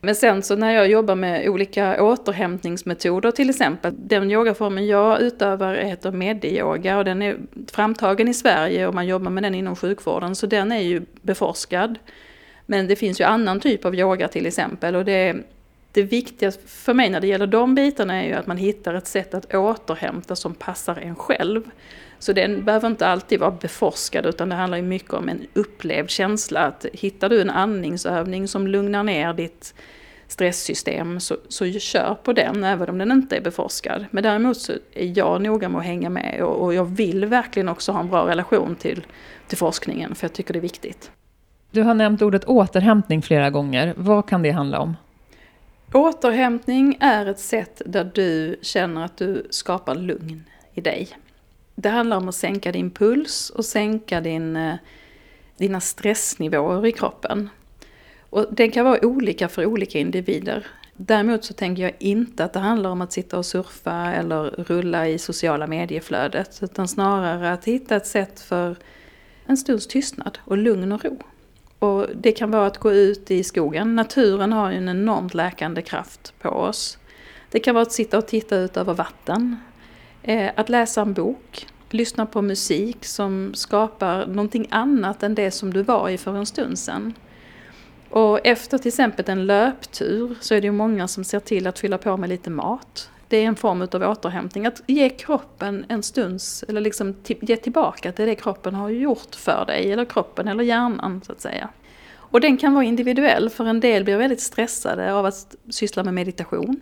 Men sen så när jag jobbar med olika återhämtningsmetoder till exempel. Den yogaformen jag utövar heter mediyoga och den är framtagen i Sverige och man jobbar med den inom sjukvården så den är ju beforskad. Men det finns ju annan typ av yoga till exempel och det, det viktiga för mig när det gäller de bitarna är ju att man hittar ett sätt att återhämta som passar en själv. Så den behöver inte alltid vara beforskad utan det handlar mycket om en upplevd känsla. Att hittar du en andningsövning som lugnar ner ditt stresssystem så, så kör på den även om den inte är beforskad. Men däremot så är jag noga med att hänga med och, och jag vill verkligen också ha en bra relation till, till forskningen för jag tycker det är viktigt. Du har nämnt ordet återhämtning flera gånger. Vad kan det handla om? Återhämtning är ett sätt där du känner att du skapar lugn i dig. Det handlar om att sänka din puls och sänka din, eh, dina stressnivåer i kroppen. Och det kan vara olika för olika individer. Däremot så tänker jag inte att det handlar om att sitta och surfa eller rulla i sociala medieflödet. Utan snarare att hitta ett sätt för en stunds tystnad och lugn och ro. Och det kan vara att gå ut i skogen. Naturen har ju en enormt läkande kraft på oss. Det kan vara att sitta och titta ut över vatten. Eh, att läsa en bok. Lyssna på musik som skapar någonting annat än det som du var i för en stund sedan. Och efter till exempel en löptur så är det ju många som ser till att fylla på med lite mat. det är en form av återhämtning. Att ge kroppen en stunds, eller liksom ge tillbaka till det kroppen har gjort för dig, eller kroppen eller hjärnan så att säga. Och den kan vara individuell, för en del blir väldigt stressade av att syssla med meditation.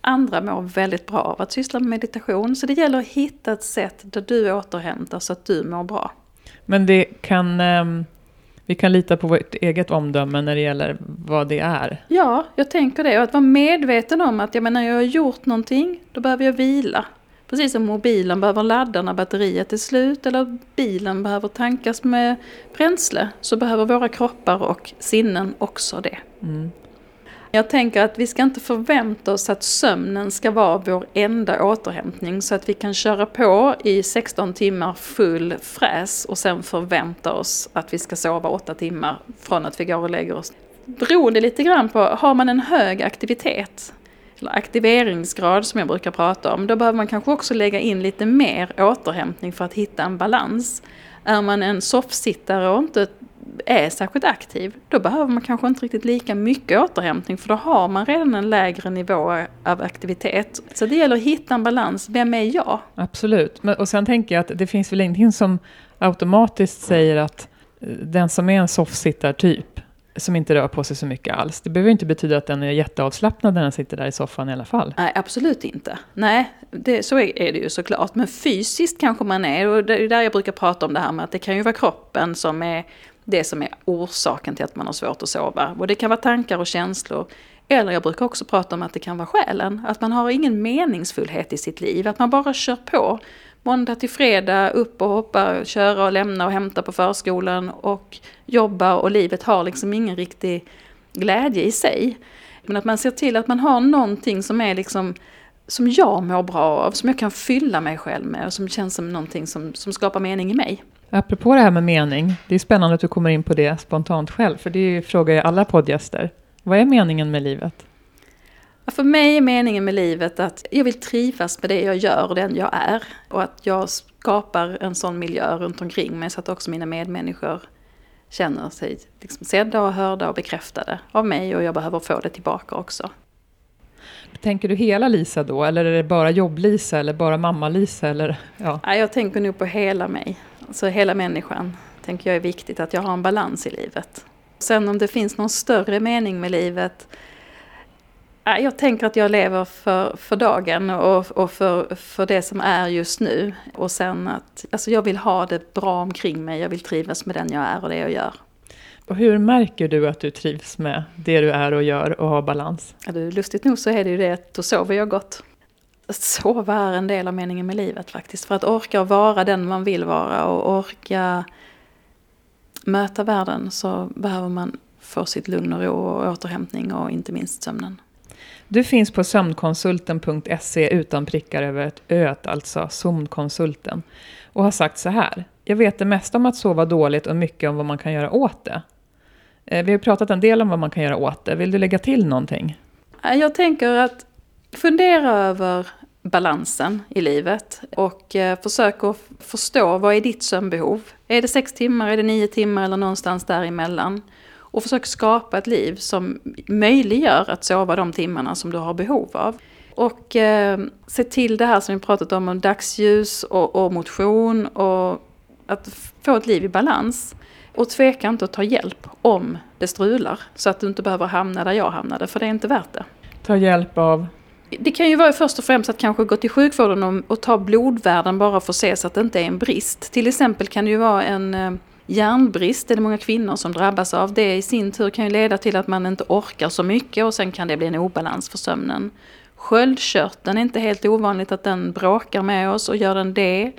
Andra mår väldigt bra av att syssla med meditation, så det gäller att hitta ett sätt där du återhämtar så att du mår bra. Men det kan... Um vi kan lita på vårt eget omdöme när det gäller vad det är. Ja, jag tänker det. Och att vara medveten om att jag menar, när jag har gjort någonting, då behöver jag vila. Precis som mobilen behöver ladda när batteriet är slut eller bilen behöver tankas med bränsle så behöver våra kroppar och sinnen också det. Mm. Jag tänker att vi ska inte förvänta oss att sömnen ska vara vår enda återhämtning så att vi kan köra på i 16 timmar full fräs och sen förvänta oss att vi ska sova 8 timmar från att vi går och lägger oss. Beroende lite grann på, har man en hög aktivitet eller aktiveringsgrad som jag brukar prata om, då behöver man kanske också lägga in lite mer återhämtning för att hitta en balans. Är man en soffsittare och inte är särskilt aktiv, då behöver man kanske inte riktigt lika mycket återhämtning för då har man redan en lägre nivå av aktivitet. Så det gäller att hitta en balans. Vem är jag? Absolut. Men, och sen tänker jag att det finns väl ingenting som automatiskt säger att eh, den som är en soffsittartyp, som inte rör på sig så mycket alls. Det behöver inte betyda att den är jätteavslappnad när den sitter där i soffan i alla fall. Nej, absolut inte. Nej, det, så är, det ju såklart. Men fysiskt kanske man är, och det är där jag brukar prata om det här med att det kan ju vara kroppen som är det som är orsaken till att man har svårt att sova. Och det kan vara tankar och känslor. Eller jag brukar också prata om att det kan vara själen. Att man har ingen meningsfullhet i sitt liv. Att man bara kör på. Måndag till fredag, upp och hoppa, köra och lämna och hämta på förskolan och jobba och livet har liksom ingen riktig glädje i sig. Men att man ser till att man har någonting som är liksom som jag mår bra av, som jag kan fylla mig själv med och som känns som någonting som, som skapar mening i mig. Apropå det här med mening, det är spännande att du kommer in på det spontant själv, för det frågar jag alla poddgäster. Vad är meningen med livet? För mig är meningen med livet att jag vill trivas med det jag gör och den jag är. Och att jag skapar en sån miljö runt omkring mig så att också mina medmänniskor känner sig liksom sedda och hörda och bekräftade av mig och jag behöver få det tillbaka också. Tänker du hela Lisa då, eller är det bara jobb-Lisa eller bara mamma-Lisa? Eller, ja. ja, jag tänker nog på hela mig. Så hela människan tänker jag är viktigt, att jag har en balans i livet. Sen om det finns någon större mening med livet, jag tänker att jag lever för, för dagen och, och för, för det som är just nu. Och sen att alltså jag vill ha det bra omkring mig, jag vill trivas med den jag är och det jag gör. Och hur märker du att du trivs med det du är och gör och har balans? Ja, du, lustigt nog så är det ju det att då sover jag gott att sova är en del av meningen med livet faktiskt. För att orka vara den man vill vara och orka möta världen så behöver man få sitt lugn och ro och återhämtning och inte minst sömnen. Du finns på sömnkonsulten.se utan prickar över ett öt, alltså Sömnkonsulten. Och har sagt så här. Jag vet det mesta om att sova dåligt och mycket om vad man kan göra åt det. Eh, vi har pratat en del om vad man kan göra åt det. Vill du lägga till någonting? Eh, jag tänker att fundera över balansen i livet och eh, försök att förstå vad är ditt sömnbehov. Är det sex timmar, är det nio timmar eller någonstans däremellan? Och försök skapa ett liv som möjliggör att sova de timmarna som du har behov av. Och eh, se till det här som vi pratat om, om dagsljus och, och motion och att få ett liv i balans. Och tveka inte att ta hjälp om det strular, så att du inte behöver hamna där jag hamnade, för det är inte värt det. Ta hjälp av? Det kan ju vara först och främst att kanske gå till sjukvården och, och ta blodvärden bara för att se så att det inte är en brist. Till exempel kan det ju vara en eh, järnbrist, det är det många kvinnor som drabbas av. Det i sin tur kan ju leda till att man inte orkar så mycket och sen kan det bli en obalans för sömnen. Sköldkörteln är inte helt ovanligt att den bråkar med oss och gör den det,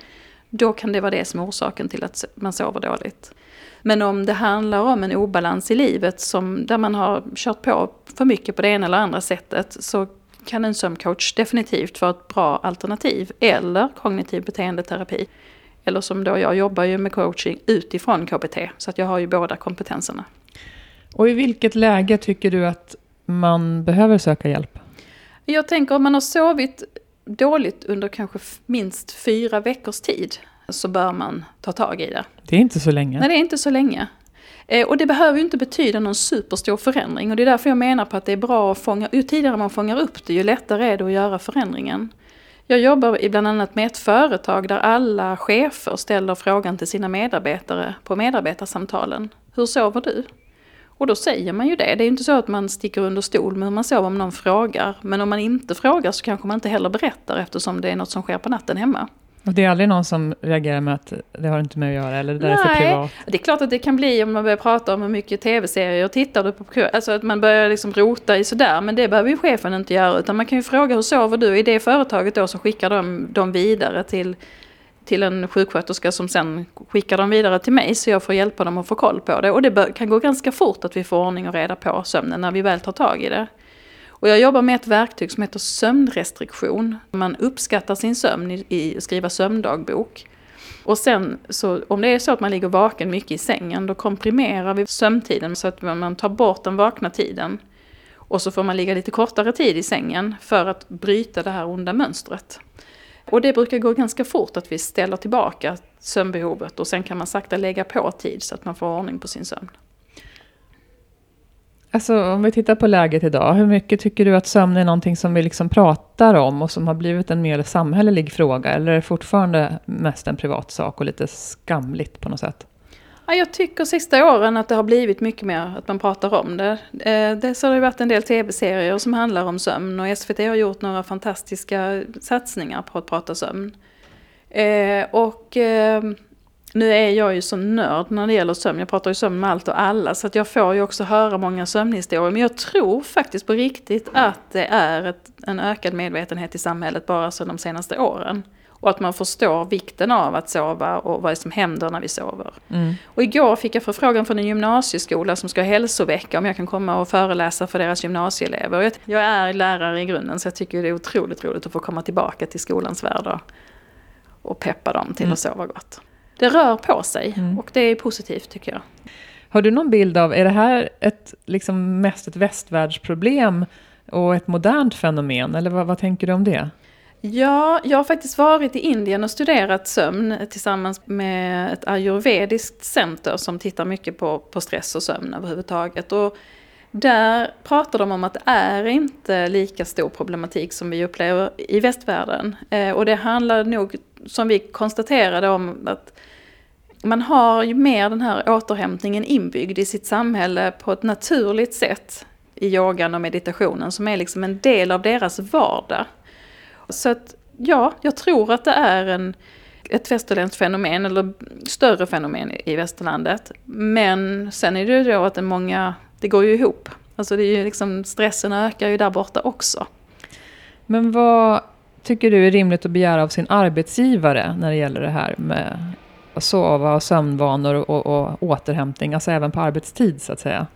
då kan det vara det som är orsaken till att man sover dåligt. Men om det handlar om en obalans i livet som, där man har kört på för mycket på det ena eller andra sättet så kan en sömncoach definitivt vara ett bra alternativ. Eller kognitiv beteendeterapi. Eller som då, jag jobbar ju med coaching utifrån KBT. Så att jag har ju båda kompetenserna. Och i vilket läge tycker du att man behöver söka hjälp? Jag tänker om man har sovit dåligt under kanske minst fyra veckors tid så bör man ta tag i det. Det är inte så länge. Nej, det är inte så länge. Eh, och det behöver ju inte betyda någon superstor förändring och det är därför jag menar på att det är bra att fånga, ju tidigare man fångar upp det ju lättare är det att göra förändringen. Jag jobbar bland annat med ett företag där alla chefer ställer frågan till sina medarbetare på medarbetarsamtalen. Hur sover du? Och då säger man ju det. Det är ju inte så att man sticker under stol med hur man sover om någon frågar. Men om man inte frågar så kanske man inte heller berättar eftersom det är något som sker på natten hemma. Och det är aldrig någon som reagerar med att det har inte med att göra, eller det där Nej, är för privat? det är klart att det kan bli om man börjar prata om hur mycket tv-serier tittar du på. Alltså att man börjar liksom rota i sådär, men det behöver ju chefen inte göra. Utan man kan ju fråga hur sover du? I det företaget då så skickar de dem vidare till, till en sjuksköterska som sen skickar dem vidare till mig så jag får hjälpa dem att få koll på det. Och det kan gå ganska fort att vi får ordning och reda på sömnen när vi väl tar tag i det. Och jag jobbar med ett verktyg som heter sömnrestriktion. Man uppskattar sin sömn i, i skriva sömndagbok. Och sen så om det är så att man ligger vaken mycket i sängen då komprimerar vi sömntiden så att man tar bort den vakna tiden. Och så får man ligga lite kortare tid i sängen för att bryta det här onda mönstret. Och det brukar gå ganska fort att vi ställer tillbaka sömnbehovet och sen kan man sakta lägga på tid så att man får ordning på sin sömn. Alltså om vi tittar på läget idag, hur mycket tycker du att sömn är någonting som vi liksom pratar om och som har blivit en mer samhällelig fråga? Eller är det fortfarande mest en privat sak och lite skamligt på något sätt? Ja, jag tycker sista åren att det har blivit mycket mer att man pratar om det. Eh, Dels har det varit en del tv-serier som handlar om sömn och SVT har gjort några fantastiska satsningar på att prata sömn. Eh, och ehm, nu är jag ju så nörd när det gäller sömn. Jag pratar ju sömn med allt och alla. Så att jag får ju också höra många sömnhistorier. Men jag tror faktiskt på riktigt att det är ett, en ökad medvetenhet i samhället bara så de senaste åren. Och att man förstår vikten av att sova och vad som händer när vi sover. Mm. Och igår fick jag förfrågan från en gymnasieskola som ska ha hälsovecka om jag kan komma och föreläsa för deras gymnasieelever. Jag är lärare i grunden så jag tycker det är otroligt roligt att få komma tillbaka till skolans värld och, peppa dem till mm. att sova gott det rör på sig mm. och det är positivt tycker jag. Har du någon bild av, är det här ett, liksom mest ett västvärldsproblem och ett modernt fenomen, eller vad, vad tänker du om det? Ja, jag har faktiskt varit i Indien och studerat sömn tillsammans med ett ayurvediskt center som tittar mycket på, på stress och sömn överhuvudtaget. Och där pratar de om att det är inte lika stor problematik som vi upplever i västvärlden. Eh, och det handlar nog, som vi konstaterade, om att man har ju mer den här återhämtningen inbyggd i sitt samhälle på ett naturligt sätt i yogan och meditationen som är liksom en del av deras vardag. Så att ja, jag tror att det är en, ett västerländskt fenomen eller större fenomen i västerlandet. Men sen är det ju då att det, många, det går ju ihop. Alltså det är ju liksom, stressen ökar ju där borta också. Men vad tycker du är rimligt att begära av sin arbetsgivare när det gäller det här med sova och sömnvanor och, och, återhämtning, alltså även på arbetstid så att säga?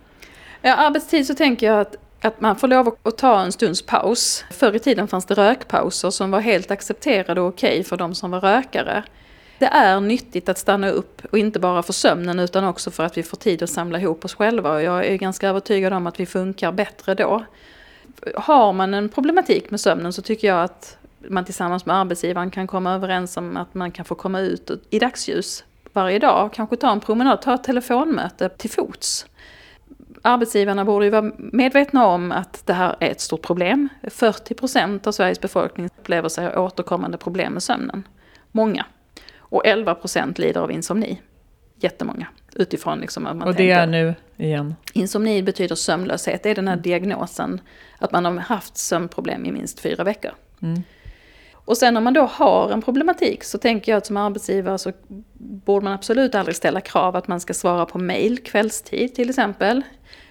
Ja, arbetstid så tänker jag att, att man får lov att ta en stunds paus. Förr i tiden fanns det rökpauser som var helt accepterade och okej för de som var rökare. Det är nyttigt att stanna upp och inte bara för sömnen utan också för att vi får tid att samla ihop oss själva och jag är ganska övertygad om att vi funkar bättre då. Har man en problematik med sömnen så tycker jag att man tillsammans med arbetsgivaren kan komma överens om att man kan få komma ut i dagsljus varje dag. Kanske ta en promenad, ta ett telefonmöte till fots. Arbetsgivarna borde ju vara medvetna om att det här är ett stort problem. 40% av Sveriges befolkning upplever sig ha återkommande problem med sömnen. Många. Och 11% lider av insomni. Jättemånga. Utifrån liksom att man Och det tänker, är nu igen? Insomni betyder sömnlöshet. Det är den här diagnosen. Att man har haft sömnproblem i minst fyra veckor. Mm. Och sen om man då har en problematik så tänker jag att som arbetsgivare så borde man absolut aldrig ställa krav att man ska svara på mail kvällstid till exempel.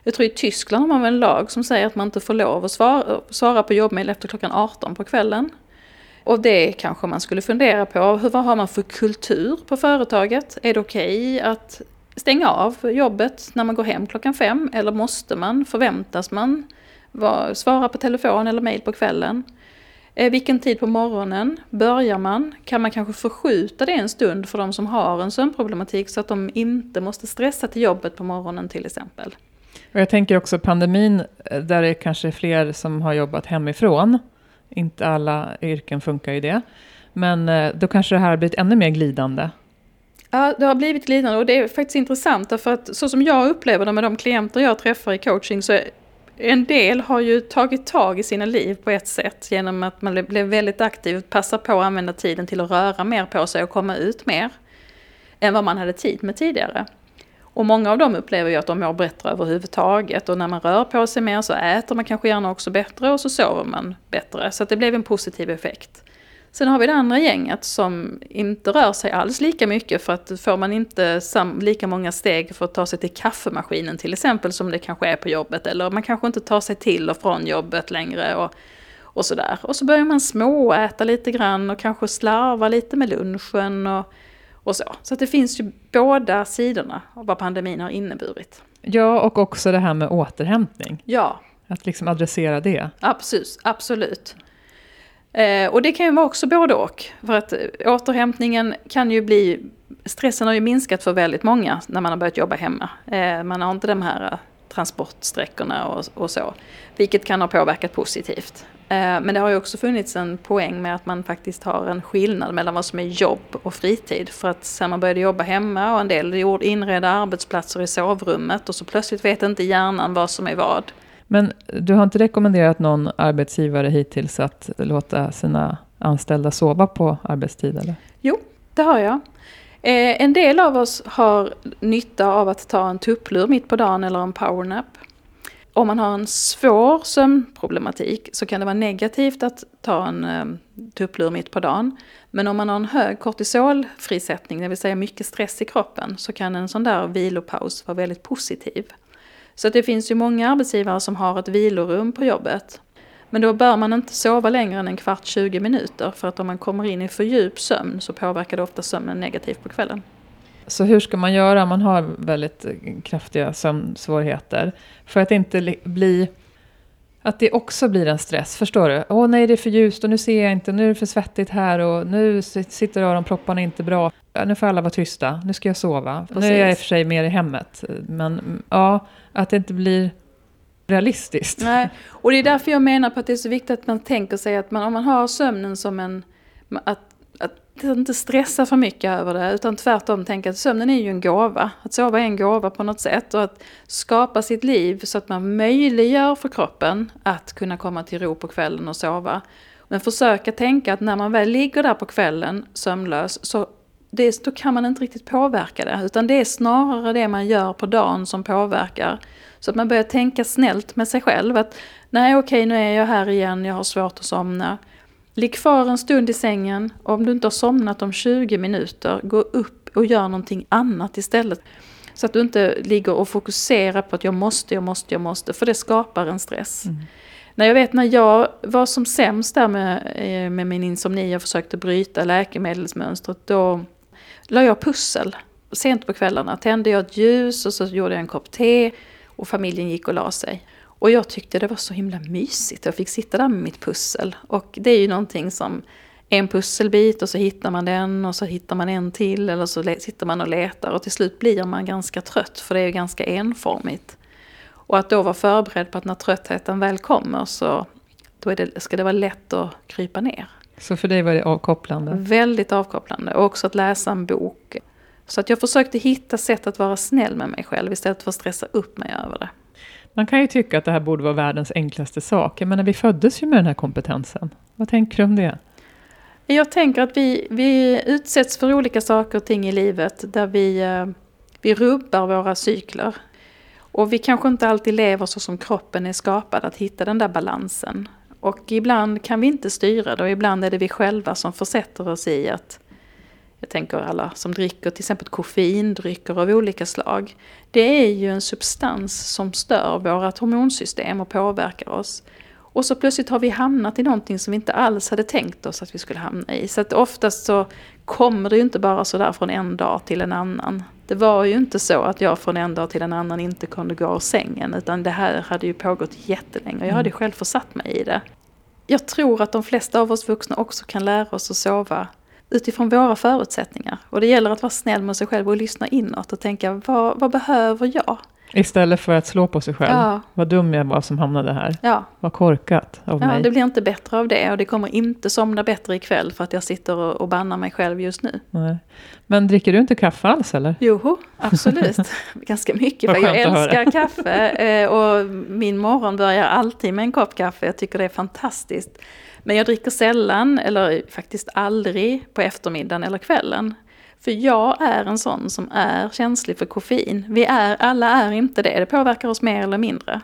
Jag tror i Tyskland har man en lag som säger att man inte får lov att svara, svara på jobbmail efter klockan 18 på kvällen. Och det kanske man skulle fundera på. Hur, vad har man för kultur på företaget? Är det okej okay att stänga av jobbet när man går hem klockan fem? Eller måste man, förväntas man svara på telefon eller mail på kvällen? Eh, vilken tid på morgonen börjar man? Kan man kanske förskjuta det en stund för de som har en sömnproblematik så att de inte måste stressa till jobbet på morgonen till exempel? Och jag tänker också pandemin, eh, där det kanske är fler som har jobbat hemifrån. Inte alla yrken funkar ju det. Men eh, då kanske det här har blivit ännu mer glidande. Ja, det har blivit glidande och det är faktiskt intressant därför att så som jag upplever det med de klienter jag träffar i coaching så en del har ju tagit tag i sina liv på ett sätt genom att man blev väldigt aktiv, passar på att använda tiden till att röra mer på sig och komma ut mer än vad man hade tid med tidigare. Och många av dem upplever ju att de mår bättre överhuvudtaget och när man rör på sig mer så äter man kanske gärna också bättre och så sover man bättre. Så det blev en positiv effekt. Sen har vi det andra gänget som inte rör sig alls lika mycket för att får man inte lika många steg för att ta sig till kaffemaskinen till exempel som det kanske är på jobbet eller man kanske inte tar sig till och från jobbet längre och, och sådär. Och så börjar man småäta lite grann och kanske slarva lite med lunchen och, och så. Så det finns ju båda sidorna av vad pandemin har inneburit. Ja, och också det här med återhämtning. Ja. Att liksom adressera det. Absolut, absolut. Eh, och det kan ju vara också både och. För att eh, återhämtningen kan ju bli... Stressen har ju minskat för väldigt många när man har börjat jobba hemma. Eh, man har inte de här eh, transportsträckorna och, och så. Vilket kan ha påverkat positivt. Eh, men det har ju också funnits en poäng med att man faktiskt har en skillnad mellan vad som är jobb och fritid. För att sen man började jobba hemma och en del gjorde inredda arbetsplatser i sovrummet och så plötsligt vet inte hjärnan vad som är vad. Men du har inte rekommenderat någon arbetsgivare hittills att låta sina anställda sova på arbetstid? Eller? Jo, det har jag. Eh, en del av oss har nytta av att ta en tupplur mitt på dagen eller en powernap. Om man har en svår sömnproblematik så kan det vara negativt att ta en eh, tupplur mitt på dagen. Men om man har en hög kortisolfrisättning, det vill säga mycket stress i kroppen, så kan en sån där vilopaus vara väldigt positiv. Så det finns ju många arbetsgivare som har ett vilorum på jobbet. Men då bör man inte sova längre än en kvart, 20 minuter. För att om man kommer in i för djup sömn så påverkar det ofta sömnen negativt på kvällen. Så hur ska man göra om man har väldigt eh, kraftiga sömnsvårigheter? För att inte bli... Att det också blir en stress, förstår du? Åh nej, det är för ljust och nu ser jag inte, nu är det för svettigt här och nu sitter öronpropparna inte bra. Nu får alla vara tysta, nu ska jag sova. Precis. Nu är jag i och för sig mer i hemmet. Men ja, att det inte blir realistiskt. Nej, och det är därför jag menar på att det är så viktigt att man tänker sig att man, om man har sömnen som en... Att inte stressa för mycket över det, utan tvärtom tänka att sömnen är ju en gåva. Att sova är en gåva på något sätt och att skapa sitt liv så att man möjliggör för kroppen att kunna komma till ro på kvällen och sova. Men försöka tänka att när man väl ligger där på kvällen sömnlös så det, då kan man inte riktigt påverka det. Utan det är snarare det man gör på dagen som påverkar. Så att man börjar tänka snällt med sig själv. Att nej okej nu är jag här igen, jag har svårt att somna. Ligg kvar en stund i sängen. Om du inte har somnat om 20 minuter, gå upp och gör någonting annat istället. Så att du inte ligger och fokuserar på att jag måste, jag måste, jag måste. För det skapar en stress. Mm. När jag vet när jag var som sämst där med, eh, med min insomni och försökte bryta läkemedelsmönstret. Då la jag pussel. Sent på kvällarna tände jag ett ljus och så gjorde jag en kopp te och familjen gick och la sig. Och jag tyckte det var så himla mysigt. Jag fick sitta där med mitt pussel. Och det är ju någonting som en pusselbit och så hittar man den och så hittar man en till eller så sitter man och letar och till slut blir man ganska trött för det är ju ganska enformigt. Och att då vara förberedd på att när tröttheten väl kommer så då det, ska det vara lätt att krypa ner. Så för dig var det avkopplande? Väldigt avkopplande. Och också att läsa en bok. Så att jag försökte hitta sätt att vara snäll med mig själv istället för att stressa upp mig över det. Man kan ju tycka att det här borde vara världens enklaste sak. Jag menar, vi föddes ju med den här kompetensen. Vad tänker du om det? Jag tänker att vi, vi utsätts för olika saker och ting i livet där vi, eh, vi rubbar våra cykler. Och vi kanske inte alltid lever så som kroppen är skapad, att hitta den där balansen. Och ibland kan vi inte styra det och ibland är det vi själva som försätter oss i att jag tänker alla som dricker till exempel koffeindrycker av olika slag. Det är ju en substans som stör vårt hormonsystem och påverkar oss. Och så plötsligt har vi hamnat i någonting som vi inte alls hade tänkt oss att vi skulle hamna i. Så att oftast så kommer det ju inte bara sådär från en dag till en annan. Det var ju inte så att jag från en dag till en annan inte kunde gå ur sängen. Utan det här hade ju pågått jättelänge. Jag hade ju själv försatt mig i det. Jag tror att de flesta av oss vuxna också kan lära oss att sova utifrån våra förutsättningar. Och det gäller att vara snäll med sig själv och lyssna inåt och tänka vad, vad behöver jag? Istället för att slå på sig själv. Ja. Vad dum jag var som hamnade här. Ja, Vad korkat av ja, mig. det blir inte bättre av det och det kommer inte somna bättre ikväll för att jag sitter och, och bannar mig själv just nu. Nej. Men dricker du inte kaffe alls eller? Joho, absolut. Ganska mycket, för jag älskar kaffe. eh, Och min morgon börjar alltid med en kopp kaffe. Jag tycker det är fantastiskt. Men jag dricker sällan, eller faktiskt aldrig, på eftermiddagen eller kvällen. För jag är en sån som är känslig för koffein. Vi är, alla är inte det, det påverkar oss mer eller mindre.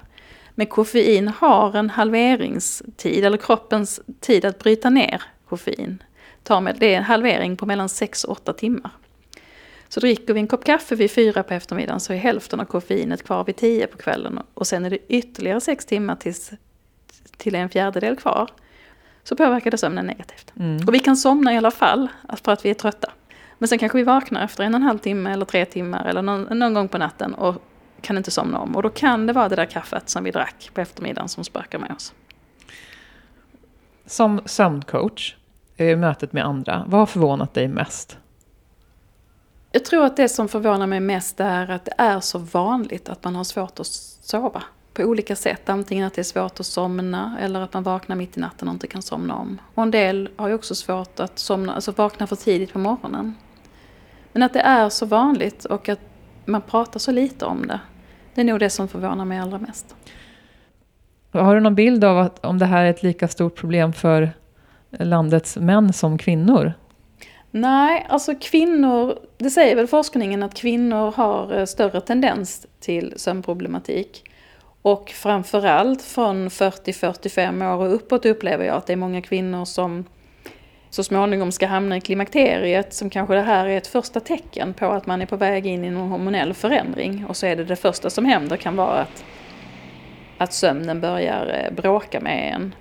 Men koffein har en halveringstid, eller kroppens tid att bryta ner koffein. Det är en halvering på mellan 6 och 8 timmar. Så dricker vi en kopp kaffe vid fyra på eftermiddagen så är hälften av koffeinet kvar vid tio på kvällen. Och sen är det ytterligare sex timmar tills, till en fjärdedel kvar. Så påverkar det sömnen negativt. Mm. Och vi kan somna i alla fall för att vi är trötta. Men sen kanske vi vaknar efter en och en halv timme eller tre timmar eller någon, någon gång på natten och kan inte somna om. Och då kan det vara det där kaffet som vi drack på eftermiddagen som spökar med oss. Som sömncoach i mötet med andra, vad har förvånat dig mest? Jag tror att det som förvånar mig mest är att det är så vanligt att man har svårt att sova. På olika sätt. Antingen att det är svårt att somna eller att man vaknar mitt i natten och inte kan somna om. Och en del har ju också svårt att somna, alltså vakna för tidigt på morgonen. Men att det är så vanligt och att man pratar så lite om det. Det är nog det som förvånar mig allra mest. Har du någon bild av att, om det här är ett lika stort problem för landets män som kvinnor? Nej, alltså kvinnor, det säger väl forskningen att kvinnor har eh, större tendens till sömnproblematik. Och framförallt från 40-45 år och uppåt upplever jag att det är många kvinnor som så småningom ska hamna i klimakteriet som kanske det här är ett första tecken på att man är på väg in i någon hormonell förändring. Och så är det det första som händer kan vara att, att sömnen börjar eh, bråka med en.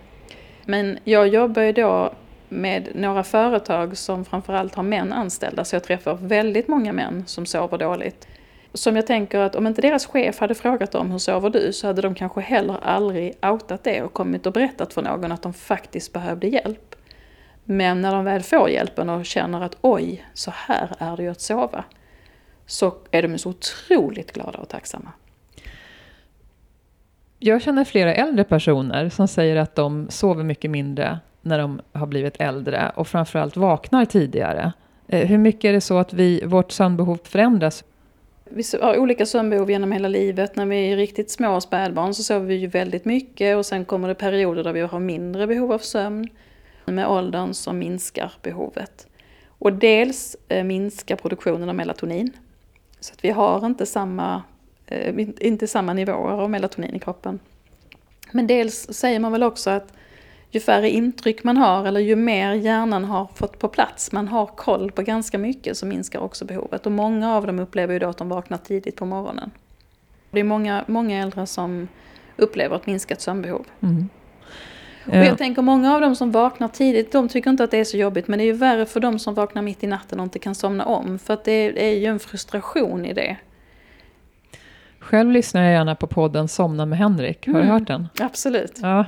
Men jag jobbar ju då med några företag som framförallt har män anställda, så jag träffar väldigt många män som sover dåligt. Som jag tänker att om inte deras chef hade frågat dem hur sover du så hade de kanske heller aldrig outat det och kommit och berättat för någon att de faktiskt behövde hjälp. Men när de väl får hjälpen och känner att oj, så här är det ju att sova. Så är de så otroligt glada och tacksamma. Jag känner flera äldre personer som säger att de sover mycket mindre när de har blivit äldre och framförallt vaknar tidigare. Eh, hur mycket är det så att vi, vårt sömnbehov förändras? Vi har olika sömnbehov genom hela livet. När vi är riktigt små spädbarn så sover vi ju väldigt mycket och sen kommer det perioder där vi har mindre behov av sömn. Med åldern så minskar behovet. Och dels eh, minskar produktionen av melatonin. Så att vi har inte samma, eh, inte samma nivåer av melatonin i kroppen. Men dels säger man väl också att ju färre intryck man har eller ju mer hjärnan har fått på plats, man har koll på ganska mycket, så minskar också behovet. Och många av dem upplever ju då att de vaknar tidigt på morgonen. Det är många, många äldre som upplever ett minskat sömnbehov. Mm. Och jag tänker många av dem som vaknar tidigt, de tycker inte att det är så jobbigt. Men det är ju värre för dem som vaknar mitt i natten och inte kan somna om. För att det är ju en frustration i det. Själv lyssnar jag gärna på podden Somna med Henrik. Har du Mm. hört den? Absolut. Ja.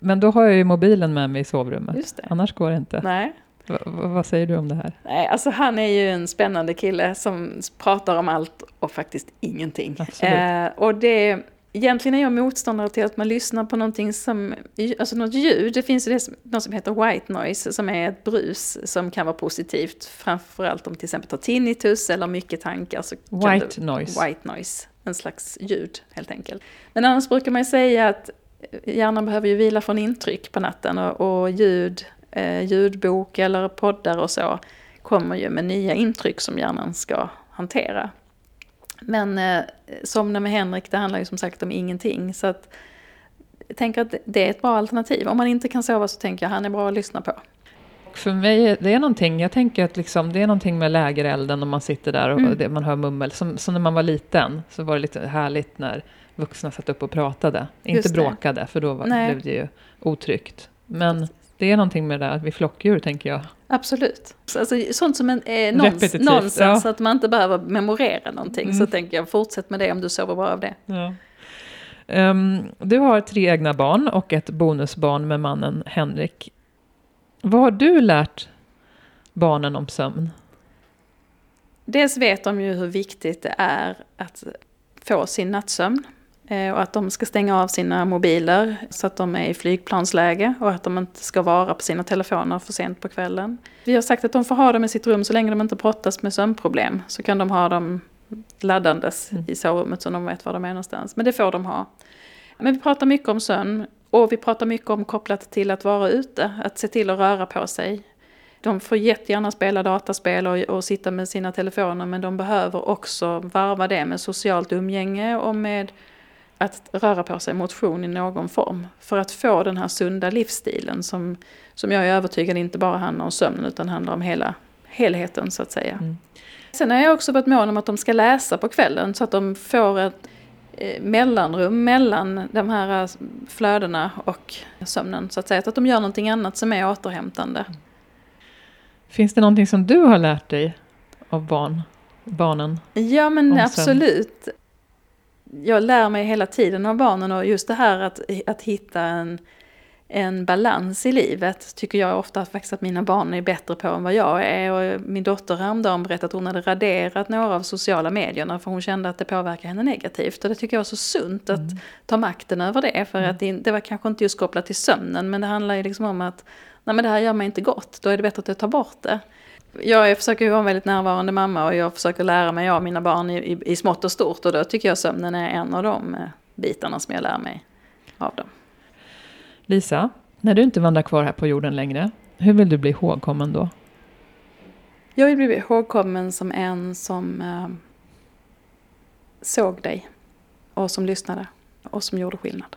Men då har jag ju mobilen med mig i sovrummet. Annars går det inte. Nej. Va, vad säger du om det här? Nej, alltså han är ju en spännande kille som pratar om allt och faktiskt ingenting. Eh, och det, egentligen är jag motståndare till att man lyssnar på någonting som, alltså något ljud. Det finns ju det som, något som heter white noise som är ett brus som kan vara positivt. Framförallt om till exempel tar tinnitus eller mycket tankar. Så White det, noise. White noise, en slags ljud helt enkelt. Men annars brukar man säga att hjärnan behöver ju vila från intryck på natten och, och ljud, eh, ljudbok eller poddar och så kommer ju med nya intryck som hjärnan ska hantera. Men eh, Somna med Henrik, det handlar ju som sagt om ingenting. Så att jag tänker att det är ett bra alternativ. Om man inte kan sova så tänker jag att han är bra att lyssna på. För mig, det är någonting, jag tänker att liksom, det är någonting med lägerelden om man sitter där och Mm. det, man hör mummel. Som, som när man var liten så var det lite härligt när vuxna satt upp och pratade. Inte Just det. bråkade, för då var, blev det ju otryggt. Men det är någonting med det där att vi flockdjur, tänker jag. Absolut. Alltså, sånt som en, är nons, nonsens, ja. att man inte behöver memorera någonting. Så Mm. tänker jag, fortsätt med det om du sover bra av det. Ja. Ehm, du har tre egna barn och ett bonusbarn med mannen Henrik. Vad har du lärt barnen om sömn? Dels vet de ju hur viktigt det är att få sin nattsömn. Eh, och att de ska stänga av sina mobiler så att de är i flygplansläge och att de inte ska vara på sina telefoner för sent på kvällen. Vi har sagt att de får ha dem i sitt rum så länge de inte brottas med sömnproblem. Så kan de ha dem laddandes mm. i sovrummet så de vet var de är någonstans. Men det får de ha. Men vi pratar mycket om sömn och vi pratar mycket om kopplat till att vara ute, att se till att röra på sig. De får jättegärna spela dataspel och, och sitta med sina telefoner men de behöver också varva det med socialt umgänge och med att röra på sig, motion i någon form. För att få den här sunda livsstilen som, som jag är övertygad inte bara handlar om sömnen utan handlar om hela helheten så att säga. Mm. Sen har jag också varit mån om att de ska läsa på kvällen så att de får ett eh, mellanrum mellan de här eh, flödena och sömnen. Så att säga. Att de gör någonting annat som är återhämtande. Finns det någonting som du har lärt dig av barn, barnen? Ja men absolut jag lär mig hela tiden av barnen och just det här att, att hitta en, en balans i livet tycker jag ofta faktiskt att mina barn är bättre på än vad jag är. Och min dotter häromdagen berättade att hon hade raderat några av sociala medierna för hon kände att det påverkar henne negativt. Och det tycker jag var så sunt att mm. ta makten över det. För mm. att det, det, var kanske inte just kopplat till sömnen men det handlar ju liksom om att nej men det här gör mig inte gott, då är det bättre att jag tar bort det. Jag försöker vara en väldigt närvarande mamma och jag försöker lära mig av mina barn i, i, i smått och stort. Och då tycker jag sömnen är en av de eh, bitarna som jag lär mig av dem. Lisa, när du inte vandrar kvar här på jorden längre, hur vill du bli ihågkommen då? Jag vill bli ihågkommen som en som eh, såg dig och som lyssnade och som gjorde skillnad.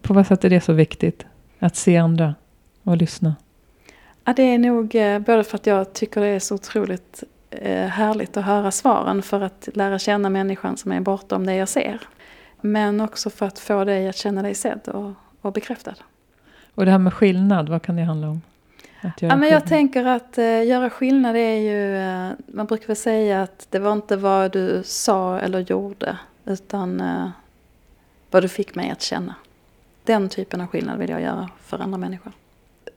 På vad sätt är det så viktigt? Att se andra och lyssna? Ja, det är nog eh, både för att jag tycker det är så otroligt eh, härligt att höra svaren för att lära känna människan som är bortom det jag ser. Men också för att få dig att känna dig sedd och, och bekräftad. Och det här med skillnad, vad kan det handla om? ja, men jag tänker att uh, göra skillnad är ju, uh, man brukar väl säga att det var inte vad du sa eller gjorde, utan uh, vad du fick mig att känna. Den typen av skillnad vill jag göra för andra människor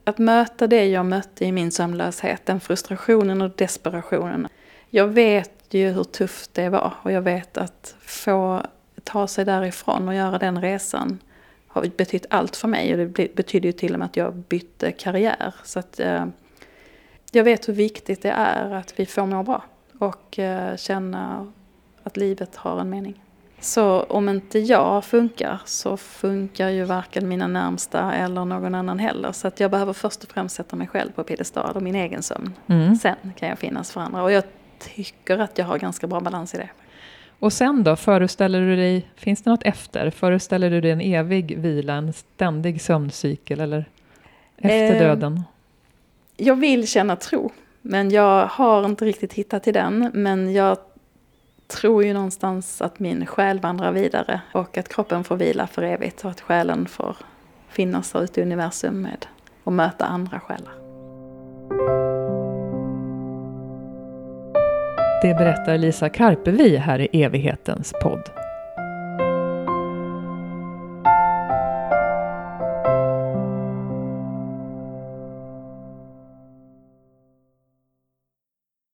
att möta det jag mötte i min sömnlöshet, den frustrationen och desperationen. Jag vet ju hur tufft det var och jag vet att få ta sig därifrån och göra den resan har betytt allt för mig och det betyder ju till och med att jag bytte karriär. Så att eh, jag vet hur viktigt det är att vi får må bra och eh, känna att livet har en mening. Så om inte jag funkar så funkar ju varken mina närmsta eller någon annan heller. Så att jag behöver först och främst sätta mig själv på piedestal och min egen sömn. Mm. Sen kan jag finnas för andra. Och jag tycker att jag har ganska bra balans i det. Och sen då, föreställer du dig, finns det något efter? Föreställer du dig en evig vila, en ständig sömncykel eller efter eh, döden? Jag vill känna tro, men jag har inte riktigt hittat till den. Men jag tror ju någonstans att min själ vandrar vidare och att kroppen får vila för evigt och att själen får finnas där ute i universum med och möta andra själar. Det berättar Lisa Karpevi här i evighetens podd.